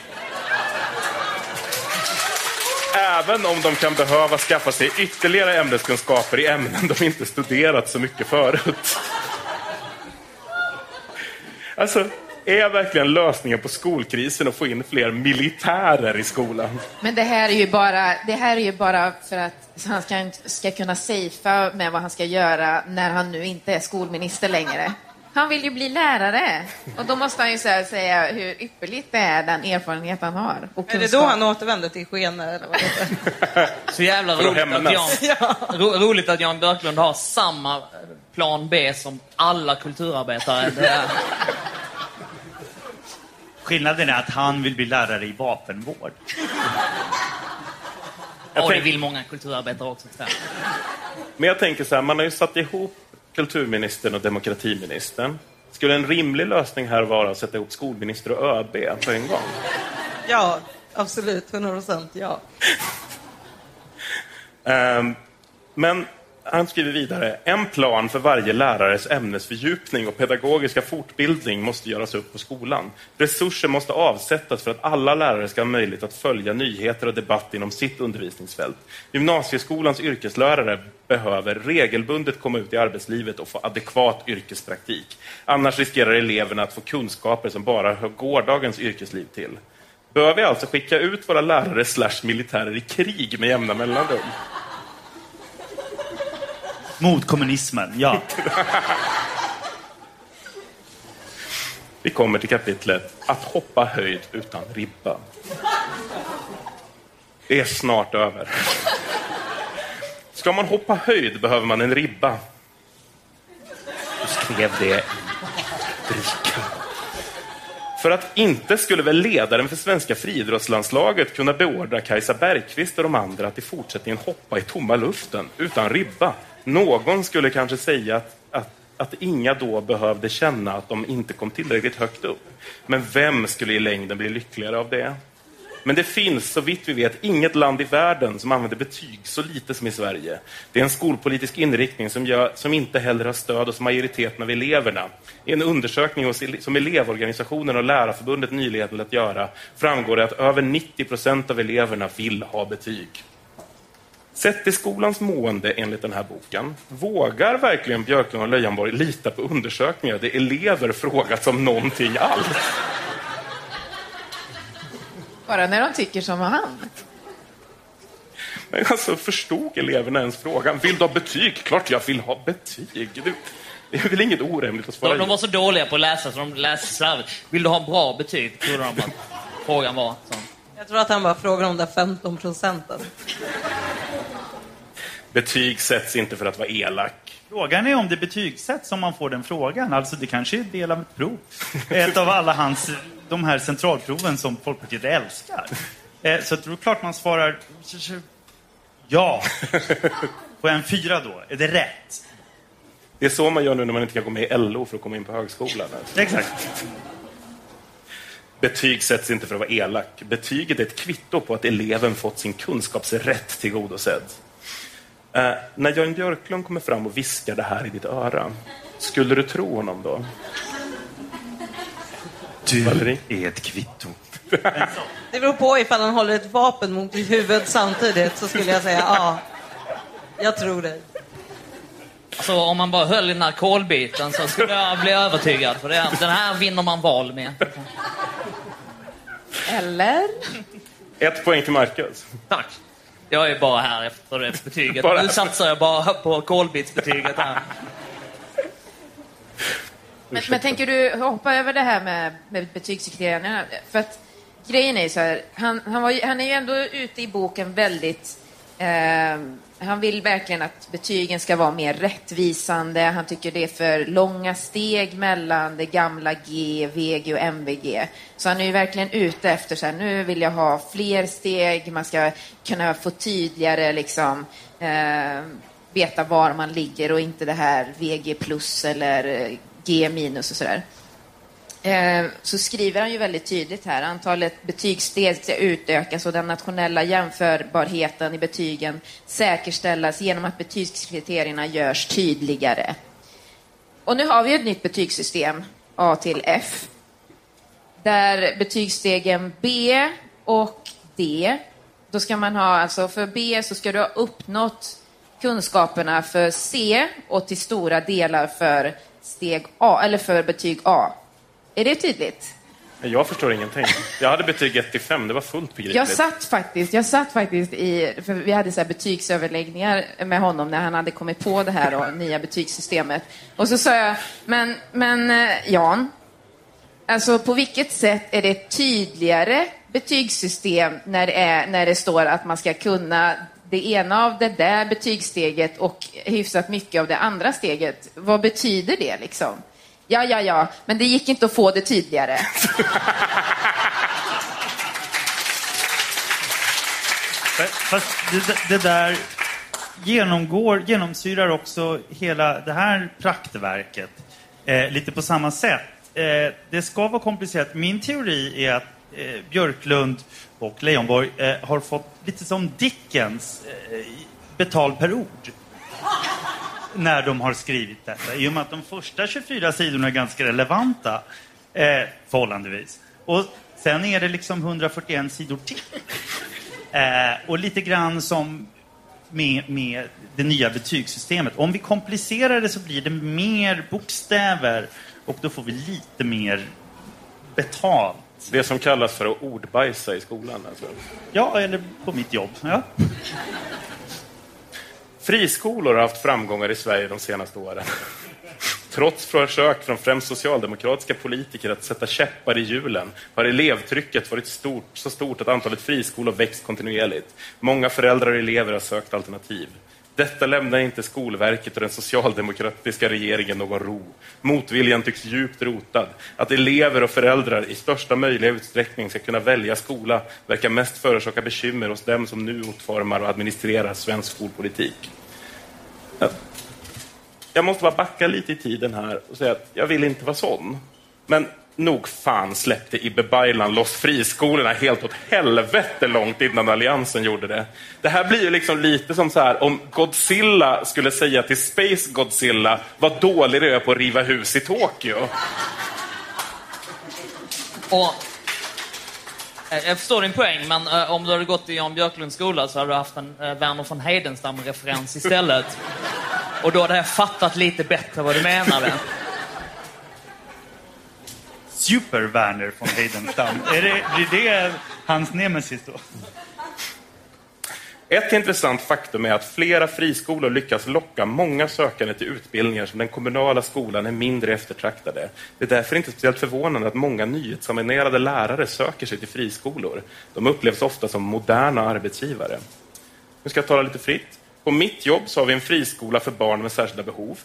Även om de kan behöva skaffa sig ytterligare ämneskunskaper i ämnen de inte studerat så mycket förut. Alltså, är verkligen lösningen på skolkrisen att få in fler militärer i skolan? Men det här är ju bara, det här är ju bara för att han ska, ska kunna safea med vad han ska göra när han nu inte är skolminister längre. Han vill ju bli lärare. Och då måste han ju så här säga hur ypperligt det är, den erfarenhet han har. Och Är det då han återvänder till Skene? Eller vad det är? Så jävla roligt att. Jan, ro, roligt att Jan Björklund har samma plan B som alla kulturarbetare. Skillnaden är att han vill bli lärare i vapenvård. och det vill många kulturarbetare också. jag. Men jag tänker så här, man har ju satt ihop kulturministern och demokratiministern. Skulle en rimlig lösning här vara att sätta ihop skolminister och ÖB på en gång? Ja, absolut. 100 procent ja. Ehm, Men han skriver vidare, en plan för varje lärares ämnesfördjupning och pedagogiska fortbildning måste göras upp på skolan. Resurser måste avsättas för att alla lärare ska ha möjlighet att följa nyheter och debatt inom sitt undervisningsfält. Gymnasieskolans yrkeslärare behöver regelbundet komma ut i arbetslivet och få adekvat yrkespraktik. Annars riskerar eleverna att få kunskaper som bara hör gårdagens yrkesliv till. Bör vi alltså skicka ut våra lärare slash militärer i krig med jämna mellanrum? Mot kommunismen, ja. Vi kommer till kapitlet Att hoppa höjd utan ribba. Det är snart över. Ska man hoppa höjd behöver man en ribba. Du skrev det i rubriken. För att inte skulle väl ledaren för svenska friidrottslandslaget kunna beordra Kajsa Bergqvist och de andra att i fortsättningen hoppa i tomma luften utan ribba. Någon skulle kanske säga att, att att inga då behövde känna att de inte kom tillräckligt högt upp. Men vem skulle i längden bli lyckligare av det? Men det finns, så vitt vi vet, inget land i världen som använder betyg så lite som i Sverige. Det är en skolpolitisk inriktning som, gör, som inte heller har stöd hos majoriteten av eleverna. I en undersökning hos, som elevorganisationen och Lärarförbundet nyligen lät göra framgår det att över 90 procent av eleverna vill ha betyg. Sett till skolans mående enligt den här boken, vågar verkligen Björklund och Leijonborg lita på undersökningar där elever frågats om någonting alls? Bara när de tycker som han. Men alltså, förstod eleverna ens frågan? Vill du ha betyg? Klart jag vill ha betyg. Det, det är väl inget orimligt att svara De, de var så dåliga på att läsa så de läste slarvigt. Vill du ha bra betyg? Trodde de att frågan var. Så. Jag tror att han bara frågar om de där 15 procenten. Betyg sätts inte för att vara elak. Frågan är om det betygsätts om man får den frågan. Alltså det kanske är del av ett prov. Ett av alla hans, de här centralproven som Folkpartiet älskar. Eh, Så det är klart man svarar ja. På en fyra då, är det rätt? Det är så man gör nu när man inte kan gå med i LO för att komma in på högskolan. Alltså. Exakt. Betyg sätts inte för att vara elak. Betyget är ett kvitto på att eleven fått sin kunskapsrätt tillgodosedd. Eh, när Jan Björklund kommer fram och viskar det här i ditt öra, skulle du tro honom då? Du Valerie? är ett kvitto. Det beror på ifall han håller ett vapen mot ditt huvud samtidigt så skulle jag säga ja. Jag tror dig. Alltså, om man bara höll i den här kolbiten så skulle jag bli övertygad. För det, den här vinner man val med. Eller? Ett poäng till Marcus. Tack. Jag är bara här efter det betyget. Bara- Nu satsar jag bara på kolbitsbetyget här. Men, men tänker du hoppa över det här med, med betygskriterierna? För att grejen är så här, han, han, var, han är ju ändå ute i boken väldigt... Eh, han vill verkligen att betygen ska vara mer rättvisande. Han tycker det är för långa steg mellan det gamla G, VG och MVG. Så han är ju verkligen ute efter så här, nu vill jag ha fler steg, man ska kunna få tydligare liksom, eh, veta var man ligger och inte det här VG plus eller G minus och sådär. Eh, så skriver han ju väldigt tydligt här, antalet betygssteg ska utökas och den nationella jämförbarheten i betygen säkerställas genom att betygskriterierna görs tydligare. Och nu har vi ju ett nytt betygssystem, A till F, där betygsstegen B och D, då ska man ha, alltså för B så ska du ha uppnått kunskaperna för C och till stora delar för steg A, eller för betyg A. Är det tydligt? Jag förstår ingenting. Jag hade betyg 1 till 5, det var fullt begripligt. Jag satt faktiskt, jag satt faktiskt i, för vi hade så betygsöverläggningar med honom när han hade kommit på det här då, nya betygssystemet. Och så sa jag, men, men eh, Jan, alltså på vilket sätt är det ett tydligare betygssystem när det, är, när det står att man ska kunna det ena av det där betygssteget och hyfsat mycket av det andra steget. Vad betyder det liksom? Ja, ja, ja, men det gick inte att få det tydligare. Fast det, det där genomgår, genomsyrar också hela det här praktverket. Eh, lite på samma sätt. Eh, det ska vara komplicerat. Min teori är att eh, Björklund och Leijonborg eh, har fått lite som Dickens eh, per ord. När de har skrivit detta. I och med att de första 24 sidorna är ganska relevanta. Eh, förhållandevis. Och sen är det liksom 141 sidor till. Eh, och lite grann som med, med det nya betygssystemet. Om vi komplicerar det så blir det mer bokstäver och då får vi lite mer betalt. Det som kallas för att ordbajsa i skolan. Alltså. Ja, eller på mitt jobb. Ja. Friskolor har haft framgångar i Sverige de senaste åren. Trots försök från främst socialdemokratiska politiker att sätta käppar i hjulen har elevtrycket varit stort, så stort att antalet friskolor växt kontinuerligt. Många föräldrar och elever har sökt alternativ. Detta lämnar inte Skolverket och den socialdemokratiska regeringen någon ro. Motviljan tycks djupt rotad. Att elever och föräldrar i största möjliga utsträckning ska kunna välja skola verkar mest förorsaka bekymmer hos dem som nu utformar och administrerar svensk skolpolitik. Jag måste bara backa lite i tiden här och säga att jag vill inte vara sån. Men nog fan släppte Ibbe Baylan loss friskolorna helt åt helvete långt innan Alliansen gjorde det. Det här blir ju liksom lite som så här om Godzilla skulle säga till Space Godzilla vad dålig du är på att riva hus i Tokyo. Och, Eh, jag förstår din poäng, men eh, om du hade gått i Jan Björklunds skola så hade du haft en eh, Verner von Heidenstam-referens istället. Och då hade jag fattat lite bättre vad du menade. Super-Werner von Heidenstam. är det, blir det hans nemesis då? Ett intressant faktum är att flera friskolor lyckas locka många sökande till utbildningar som den kommunala skolan är mindre eftertraktade. Det är därför inte speciellt förvånande att många nyexaminerade lärare söker sig till friskolor. De upplevs ofta som moderna arbetsgivare. Nu ska jag tala lite fritt. På mitt jobb så har vi en friskola för barn med särskilda behov.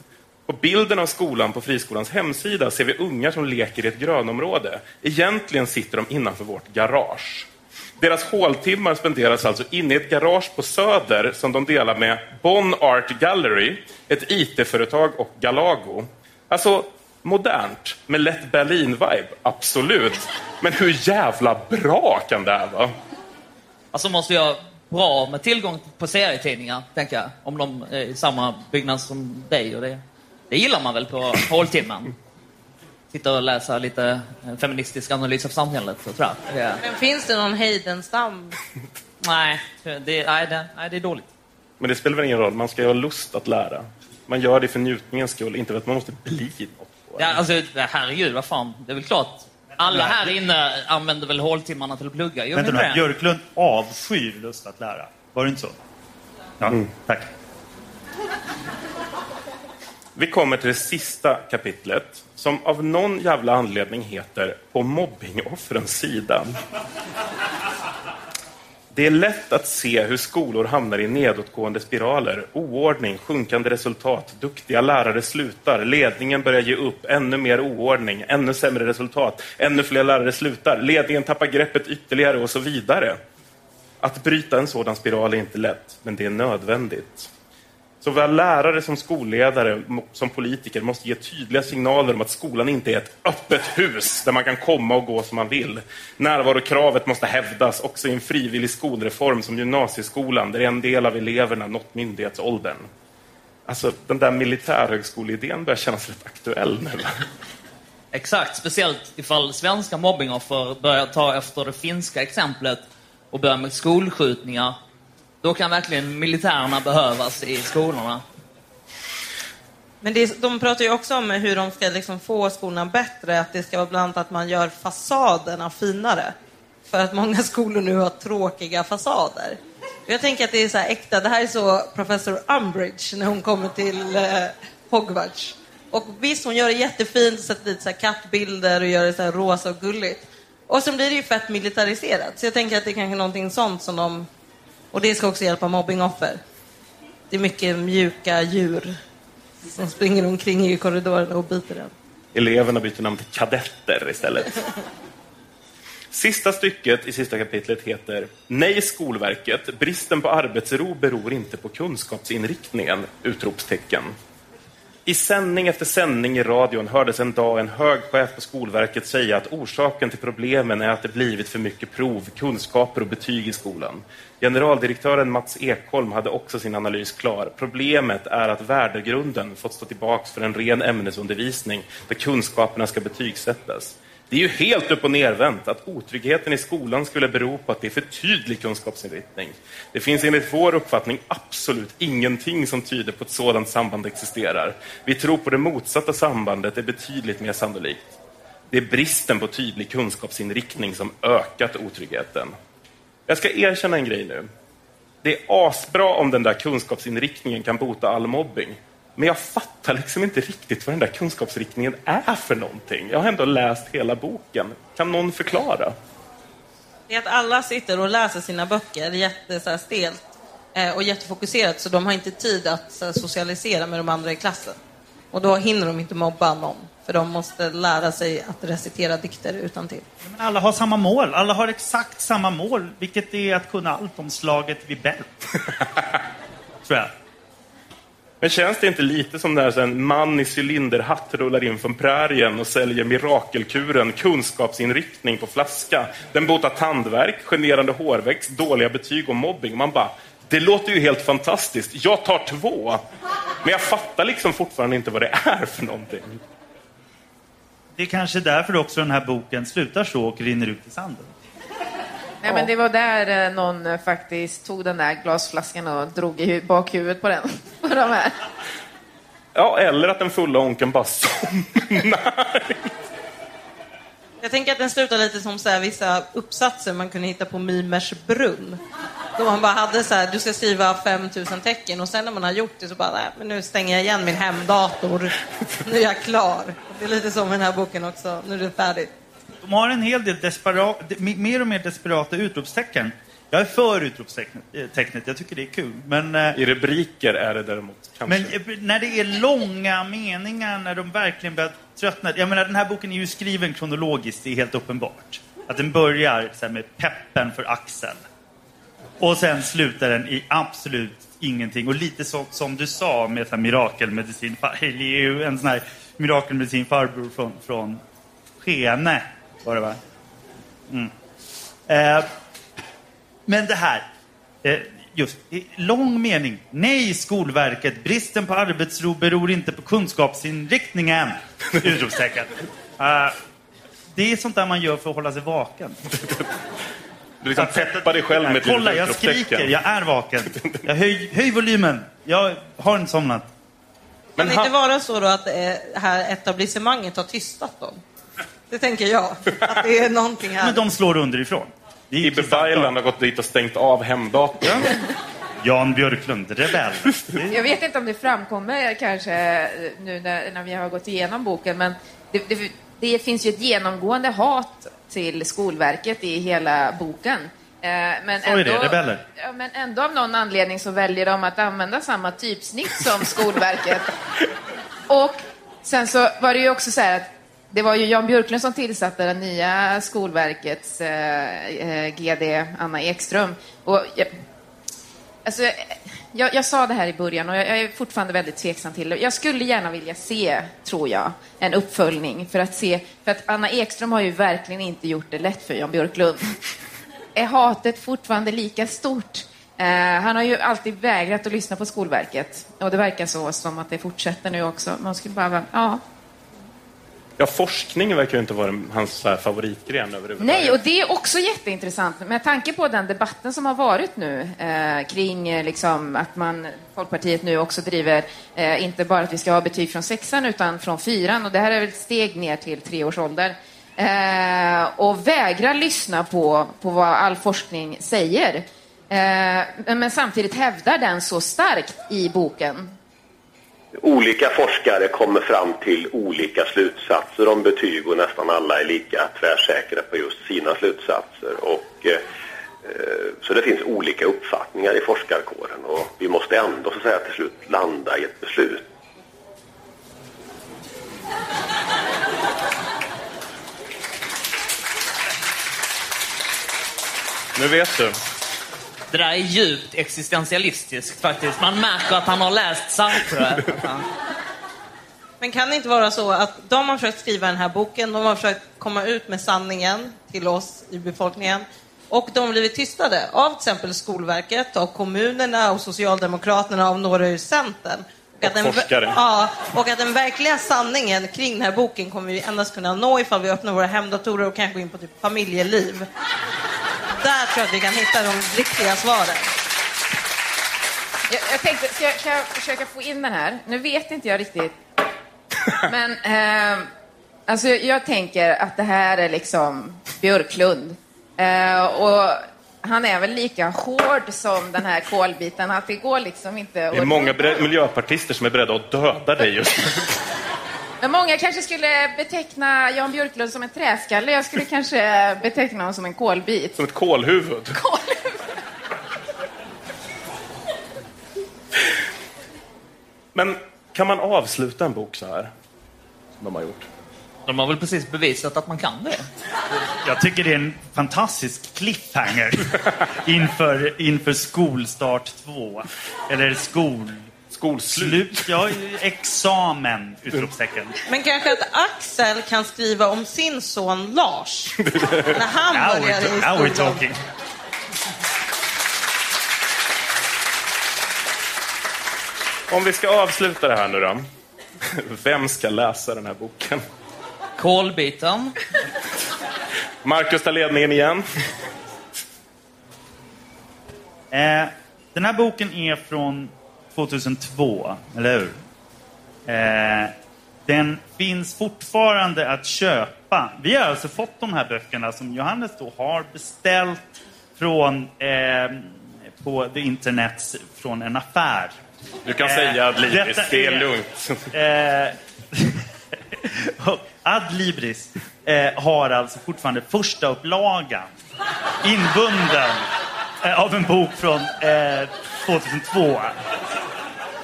På bilden av skolan på friskolans hemsida ser vi ungar som leker i ett grönområde. Egentligen sitter de innanför vårt garage. Deras håltimmar spenderas alltså inne i ett garage på Söder som de delar med Bonn Art Gallery, ett IT-företag och Galago. Alltså, modernt med lätt Berlin-vibe, absolut. Men hur jävla bra kan det här vara? Alltså måste jag bra med tillgång på serietidningar, tänker jag. Om de är i samma byggnad som dig. Och det, det gillar man väl på håltimmen? Sitta och läsa lite eh, feministisk analys av samhället, så tror jag. Det, Men finns det någon Heidenstam? nej, det, nej, det, nej, det är dåligt. Men det spelar väl ingen roll, man ska ju ha lust att lära. Man gör det för njutningens skull, inte för att man måste bli något. Ja, alltså, herregud, vad fan. Det är väl klart. Alla här inne använder väl håltimmarna till att plugga? Gör Vänta nu, Björklund avskyr lust att lära. Var det inte så? Ja, tack. Vi kommer till det sista kapitlet som av någon jävla anledning heter På mobbingoffrens sida. Det är lätt att se hur skolor hamnar i nedåtgående spiraler. Oordning, sjunkande resultat, duktiga lärare slutar, ledningen börjar ge upp, ännu mer oordning, ännu sämre resultat, ännu fler lärare slutar, ledningen tappar greppet ytterligare och så vidare. Att bryta en sådan spiral är inte lätt, men det är nödvändigt. Såväl lärare som skolledare som politiker måste ge tydliga signaler om att skolan inte är ett öppet hus där man kan komma och gå som man vill. Närvarokravet måste hävdas också i en frivillig skolreform som gymnasieskolan där en del av eleverna nått myndighetsåldern. Alltså, den där militärhögskoleidén börjar kännas rätt aktuell nu. Exakt, speciellt ifall svenska mobbingoffer börjar ta efter det finska exemplet och börjar med skolskjutningar. Då kan verkligen militärerna behövas i skolorna. Men det, de pratar ju också om hur de ska liksom få skolorna bättre. Att det ska vara bland annat att man gör fasaderna finare. För att många skolor nu har tråkiga fasader. Jag tänker att det är så här äkta. Det här är så professor Umbridge när hon kommer till eh, Hogwarts. Och visst, hon gör det jättefint, sätter dit så här kattbilder och gör det så här rosa och gulligt. Och sen blir det ju fett militariserat. Så jag tänker att det är kanske är någonting sånt som de... Och det ska också hjälpa mobbingoffer. Det är mycket mjuka djur som springer omkring i korridorerna och biter den. Eleverna byter namn till kadetter istället. Sista stycket i sista kapitlet heter Nej Skolverket, bristen på arbetsro beror inte på kunskapsinriktningen! Utropstecken. I sändning efter sändning i radion hördes en dag en hög chef på Skolverket säga att orsaken till problemen är att det blivit för mycket prov, kunskaper och betyg i skolan. Generaldirektören Mats Ekholm hade också sin analys klar. Problemet är att värdegrunden fått stå tillbaka för en ren ämnesundervisning där kunskaperna ska betygsättas. Det är ju helt upp och nervänt att otryggheten i skolan skulle bero på att det är för tydlig kunskapsinriktning. Det finns enligt vår uppfattning absolut ingenting som tyder på att ett sådant samband existerar. Vi tror på det motsatta sambandet är betydligt mer sannolikt. Det är bristen på tydlig kunskapsinriktning som ökat otryggheten. Jag ska erkänna en grej nu. Det är asbra om den där kunskapsinriktningen kan bota all mobbing. Men jag fattar liksom inte riktigt vad den där kunskapsriktningen är för någonting. Jag har ändå läst hela boken. Kan någon förklara? Det är att alla sitter och läser sina böcker jättestelt eh, och jättefokuserat så de har inte tid att socialisera med de andra i klassen. Och då hinner de inte mobba någon för de måste lära sig att recitera dikter utan till. Men alla har samma mål. Alla har exakt samma mål, vilket är att kunna allt om slaget vid Bält. Tror jag. Men känns det inte lite som när en man i cylinderhatt rullar in från prärien och säljer mirakelkuren kunskapsinriktning på flaska? Den botar tandvärk, generande hårväxt, dåliga betyg och mobbing. Man bara, det låter ju helt fantastiskt. Jag tar två. Men jag fattar liksom fortfarande inte vad det är för någonting. Det är kanske därför också den här boken slutar så och rinner ut i sanden. Nej, men det var där eh, någon eh, faktiskt tog den där glasflaskan och drog i hu- bakhuvudet på den. På de här. Ja, eller att den fulla onken bara somnar. Jag tänker att den slutar lite som så här, vissa uppsatser man kunde hitta på Mimers brunn. Då man bara hade så här, du ska skriva 5000 tecken och sen när man har gjort det så bara, nej, men nu stänger jag igen min hemdator. Nu är jag klar. Det är lite som med den här boken också, nu är det färdigt. De har en hel del mer och mer desperata utropstecken. Jag är för utropstecknet, eh, jag tycker det är kul. Men, eh, I rubriker är det däremot kanske. men eh, när det är långa meningar, när de verkligen börjar tröttna. Jag menar, den här boken är ju skriven kronologiskt, det är helt uppenbart. Att den börjar så här, med peppen för Axel. Och sen slutar den i absolut ingenting. Och lite så, som du sa med så här, mirakelmedicin. ju en sån här mirakelmedicin farbror från, från Skene, var det va? Mm. Eh, men det här, eh, just lång mening. Nej, Skolverket, bristen på arbetsro beror inte på kunskapsinriktningen. Utropstecken. Eh, det är sånt där man gör för att hålla sig vaken. Du liksom peppar dig själv med ett Kolla, jag skriker, jag är vaken. Jag höj, höj volymen, jag har inte somnat. Kan det inte vara så då att det här etablissemanget har tystat dem? Det tänker jag. Att det är någonting här. Men de slår underifrån. Ibbe Baylan har gått dit och stängt av hemdatorn. Jan Björklund, rebell. Jag vet inte om det framkommer kanske eh, nu när, när vi har gått igenom boken, men det, det, det finns ju ett genomgående hat till Skolverket i hela boken. Eh, Men Så är det, ändå, rebeller. ja, men ändå av någon anledning så väljer de att använda samma typsnitt som Skolverket. Och sen så var det ju också så här att det var ju Jan Björklund som tillsatte den nya Skolverkets eh, eh, GD Anna Ekström. Och alltså, jag, jag sa det här i början och jag, jag är fortfarande väldigt tveksam till det. Jag skulle gärna vilja se, tror jag, en uppföljning för att se, för att Anna Ekström har ju verkligen inte gjort det lätt för Jan Björklund. Är hatet fortfarande lika stort? Eh, han har ju alltid vägrat att lyssna på Skolverket och det verkar så som att det fortsätter nu också. Man skulle bara, ja. Ja, forskning verkar ju inte vara hans så här, favoritgren överhuvudtaget. Nej, och det är också jätteintressant med tanke på den debatten som har varit nu eh, kring eh, liksom, att man, Folkpartiet nu också driver eh, inte bara att vi ska ha betyg från sexan utan från fyran och det här är väl ett steg ner till tre års ålder. Eh, och vägrar lyssna på, på vad all forskning säger. Eh, men samtidigt hävdar den så starkt i boken. Olika forskare kommer fram till olika slutsatser om betyg och nästan alla är lika tvärsäkra på just sina slutsatser. Och, eh, eh, så det finns olika uppfattningar i forskarkåren och vi måste ändå så att säga, till slut landa i ett beslut. Nu vet du. Det där är djupt existentialistiskt faktiskt. Man märker att han har läst Sartre. Men kan det inte vara så att de har försökt skriva den här boken, de har försökt komma ut med sanningen till oss i befolkningen och de har blivit tystade av till exempel Skolverket, av kommunerna, av Socialdemokraterna, av några ur Centern. Och, att den, forskare. ja, och att den verkliga sanningen kring den här boken kommer vi endast kunna nå ifall vi öppnar våra hemdatorer och kanske går in på typ familjeliv. Där tror jag att vi kan hitta de riktiga svaren. Jag, jag tänkte, ska jag, kan jag försöka få in den här? Nu vet inte jag riktigt. Men eh, alltså, jag tänker att det här är liksom Björklund. Eh, och han är väl lika hård som den här kolbiten. Att det går liksom inte Det är många miljöpartister som är beredda att döda dig just nu. Men många kanske skulle beteckna Jan Björklund som en träskalle. Jag skulle kanske beteckna honom som en kolbit. Som ett kolhuvud. Men kan man avsluta en bok så här? Som de har gjort. De har väl precis bevisat att man kan det. Jag tycker det är en fantastisk cliffhanger inför, inför skolstart 2. Eller skol... Skolslut. Slut, ja, examen! Utropstecken. Men kanske att Axel kan skriva om sin son Lars när han Now börjar we're, i now we're talking. Om vi ska avsluta det här nu då. Vem ska läsa den här boken? Kolbiten. Marcus tar ledningen igen. Eh, den här boken är från 2002, eller hur? Eh, den finns fortfarande att köpa. Vi har alltså fått de här böckerna som Johannes då har beställt från eh, på the internet från en affär. Du kan säga Adlibris, detta det är lugnt. Eh, och Adlibris eh, har alltså fortfarande första upplagan inbunden eh, av en bok från eh, 2002.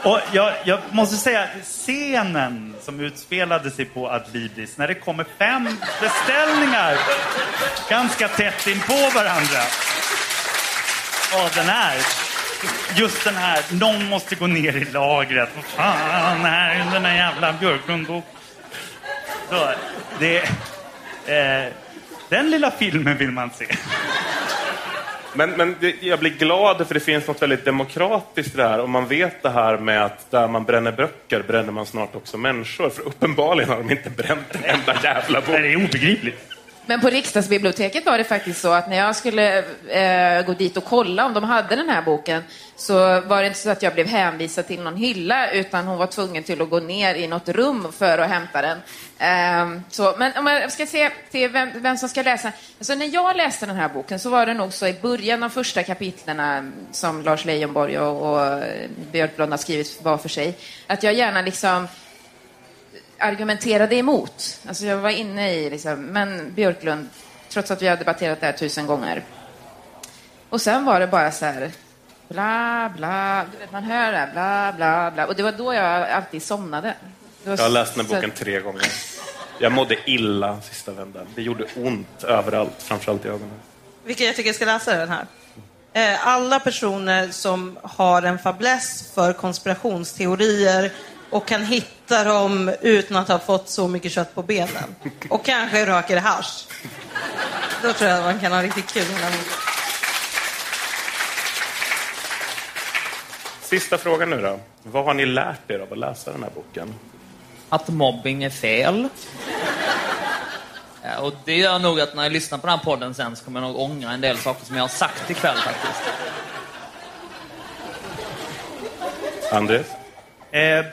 Och jag, jag måste säga att scenen som utspelade sig på Adlibris när det kommer fem beställningar ganska tätt in på varandra Ja, den här. Just den här, någon måste gå ner i lagret. Vad fan, här är den där jävla Björklund. Så, det, eh, den lilla filmen vill man se. Men, men det, jag blir glad för det finns något väldigt demokratiskt i det här. och man vet det här med att där man bränner böcker bränner man snart också människor. För uppenbarligen har de inte bränt en enda jävla bok. Det är obegripligt. Men på riksdagsbiblioteket var det faktiskt så att när jag skulle eh, gå dit och kolla om de hade den här boken så var det inte så att jag blev hänvisad till någon hylla utan hon var tvungen till att gå ner i något rum för att hämta den. Eh, så, men om jag ska se till vem, vem som ska läsa. Alltså när jag läste den här boken så var det nog så i början av första kapitlerna som Lars Leijonborg och, och Björklund har skrivit var för sig, att jag gärna liksom argumenterade emot. Alltså jag var inne i, liksom, men Björklund, trots att vi har debatterat det här tusen gånger. Och sen var det bara så här, bla, bla, du vet, man hör det här, bla, bla, bla. Och det var då jag alltid somnade. Var Jag har läst den här boken tre gånger. Jag mådde illa sista vändan. Det gjorde ont överallt, framförallt i ögonen. Vilka jag tycker ska läsa den här. Eh, Alla personer som har en fäbless för konspirationsteorier och kan hitta dem utan att ha fått så mycket kött på benen. Och kanske röker hasch. Då tror jag att man kan ha riktigt kul. Sista frågan nu då. Vad har ni lärt er av att läsa den här boken? Att mobbing är fel. Och det gör nog att när jag lyssnar på den här podden sen så kommer jag nog ångra en del saker som jag har sagt ikväll faktiskt. Andres? Eh,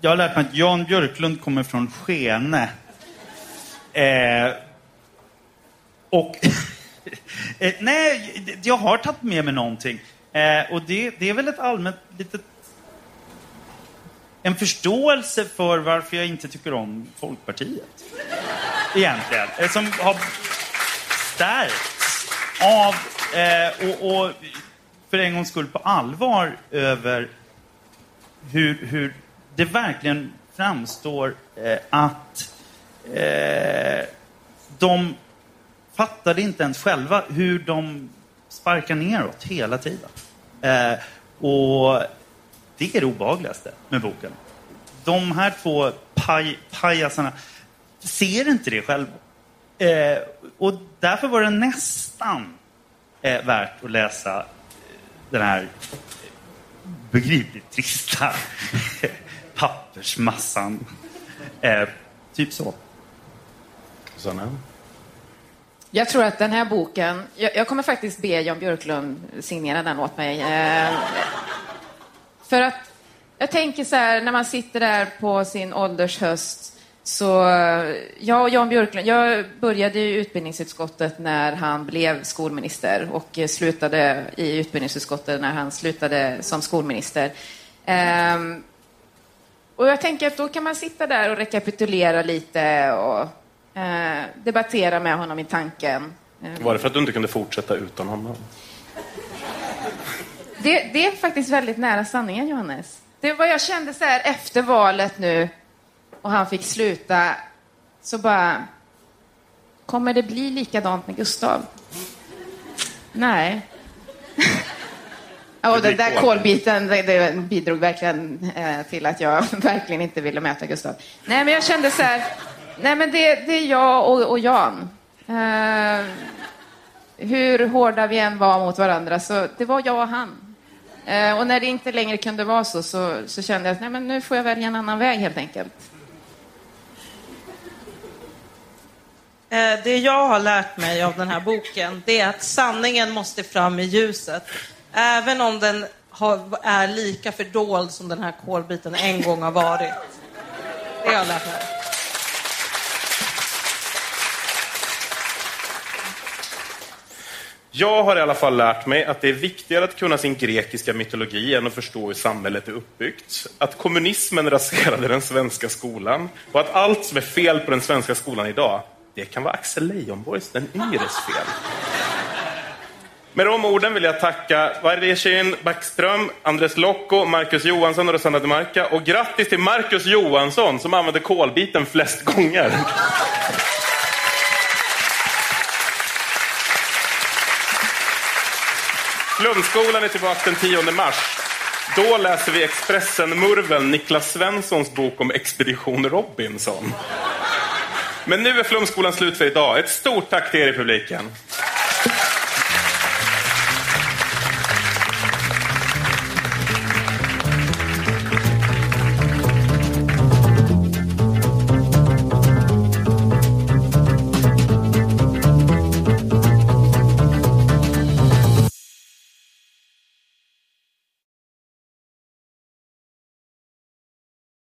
jag har lärt mig att Jan Björklund kommer från Skene. Eh, och... eh, nej, jag har tagit med mig någonting. Eh, och det, det är väl ett allmänt litet... En förståelse för varför jag inte tycker om Folkpartiet. Egentligen. Eh, som har stärkts av... Eh, och, och för en gångs skull på allvar över hur, hur det verkligen framstår eh, att eh, de fattade inte ens själva hur de sparkar neråt hela tiden. Eh, och det är det obehagligaste med boken. De här två paj, pajasarna ser inte det själva. Eh, och därför var det nästan eh, värt att läsa eh, den här begripligt trista pappersmassan. Eh, typ så. Sanna? Jag tror att den här boken, jag, jag kommer faktiskt be Jan Björklund signera den åt mig. Eh, för att jag tänker så här, när man sitter där på sin åldershöst, så eh, jag och Jan Björklund, jag började i utbildningsutskottet när han blev skolminister och slutade i utbildningsutskottet när han slutade som skolminister. Ehm, och jag tänker att då kan man sitta där och rekapitulera lite och eh, debattera med honom i tanken. Eh, Var det för att du inte kunde fortsätta utan honom? Det, det är faktiskt väldigt nära sanningen, Johannes. Det var jag kände så här efter valet nu och han fick sluta, så bara... Kommer det bli likadant med Gustav? Nej. Ja, och den där kolbiten det, det bidrog verkligen eh, till att jag verkligen inte ville möta Gustav. Nej, men jag kände så här, nej men det, det är jag och, och Jan. Eh, hur hårda vi än var mot varandra, så det var jag och han. Eh, och när det inte längre kunde vara så, så, så kände jag att nej, men nu får jag välja en annan väg helt enkelt. Eh, Det jag har lärt mig av den här boken, det är att sanningen måste fram i ljuset. Även om den har, är lika fördold som den här kolbiten en gång har varit. Det har jag lärt mig. Jag har i alla fall lärt mig att det är viktigare att kunna sin grekiska mytologi än att förstå hur samhället är uppbyggt. Att kommunismen raserade den svenska skolan och att allt som är fel på den svenska skolan idag, det kan vara Axel Leijonborgs Den yngres fel. Med de orden vill jag tacka Vareshin Backström, Andres Lokko, Marcus Johansson och Rosanna Demarca. Och grattis till Marcus Johansson som använde kolbiten flest gånger. Flumskolan är tillbaka den 10 mars. Då läser vi Expressen-murveln Niklas Svenssons bok om Expedition Robinson. Men nu är Flumskolan slut för idag. Ett stort tack till er i publiken.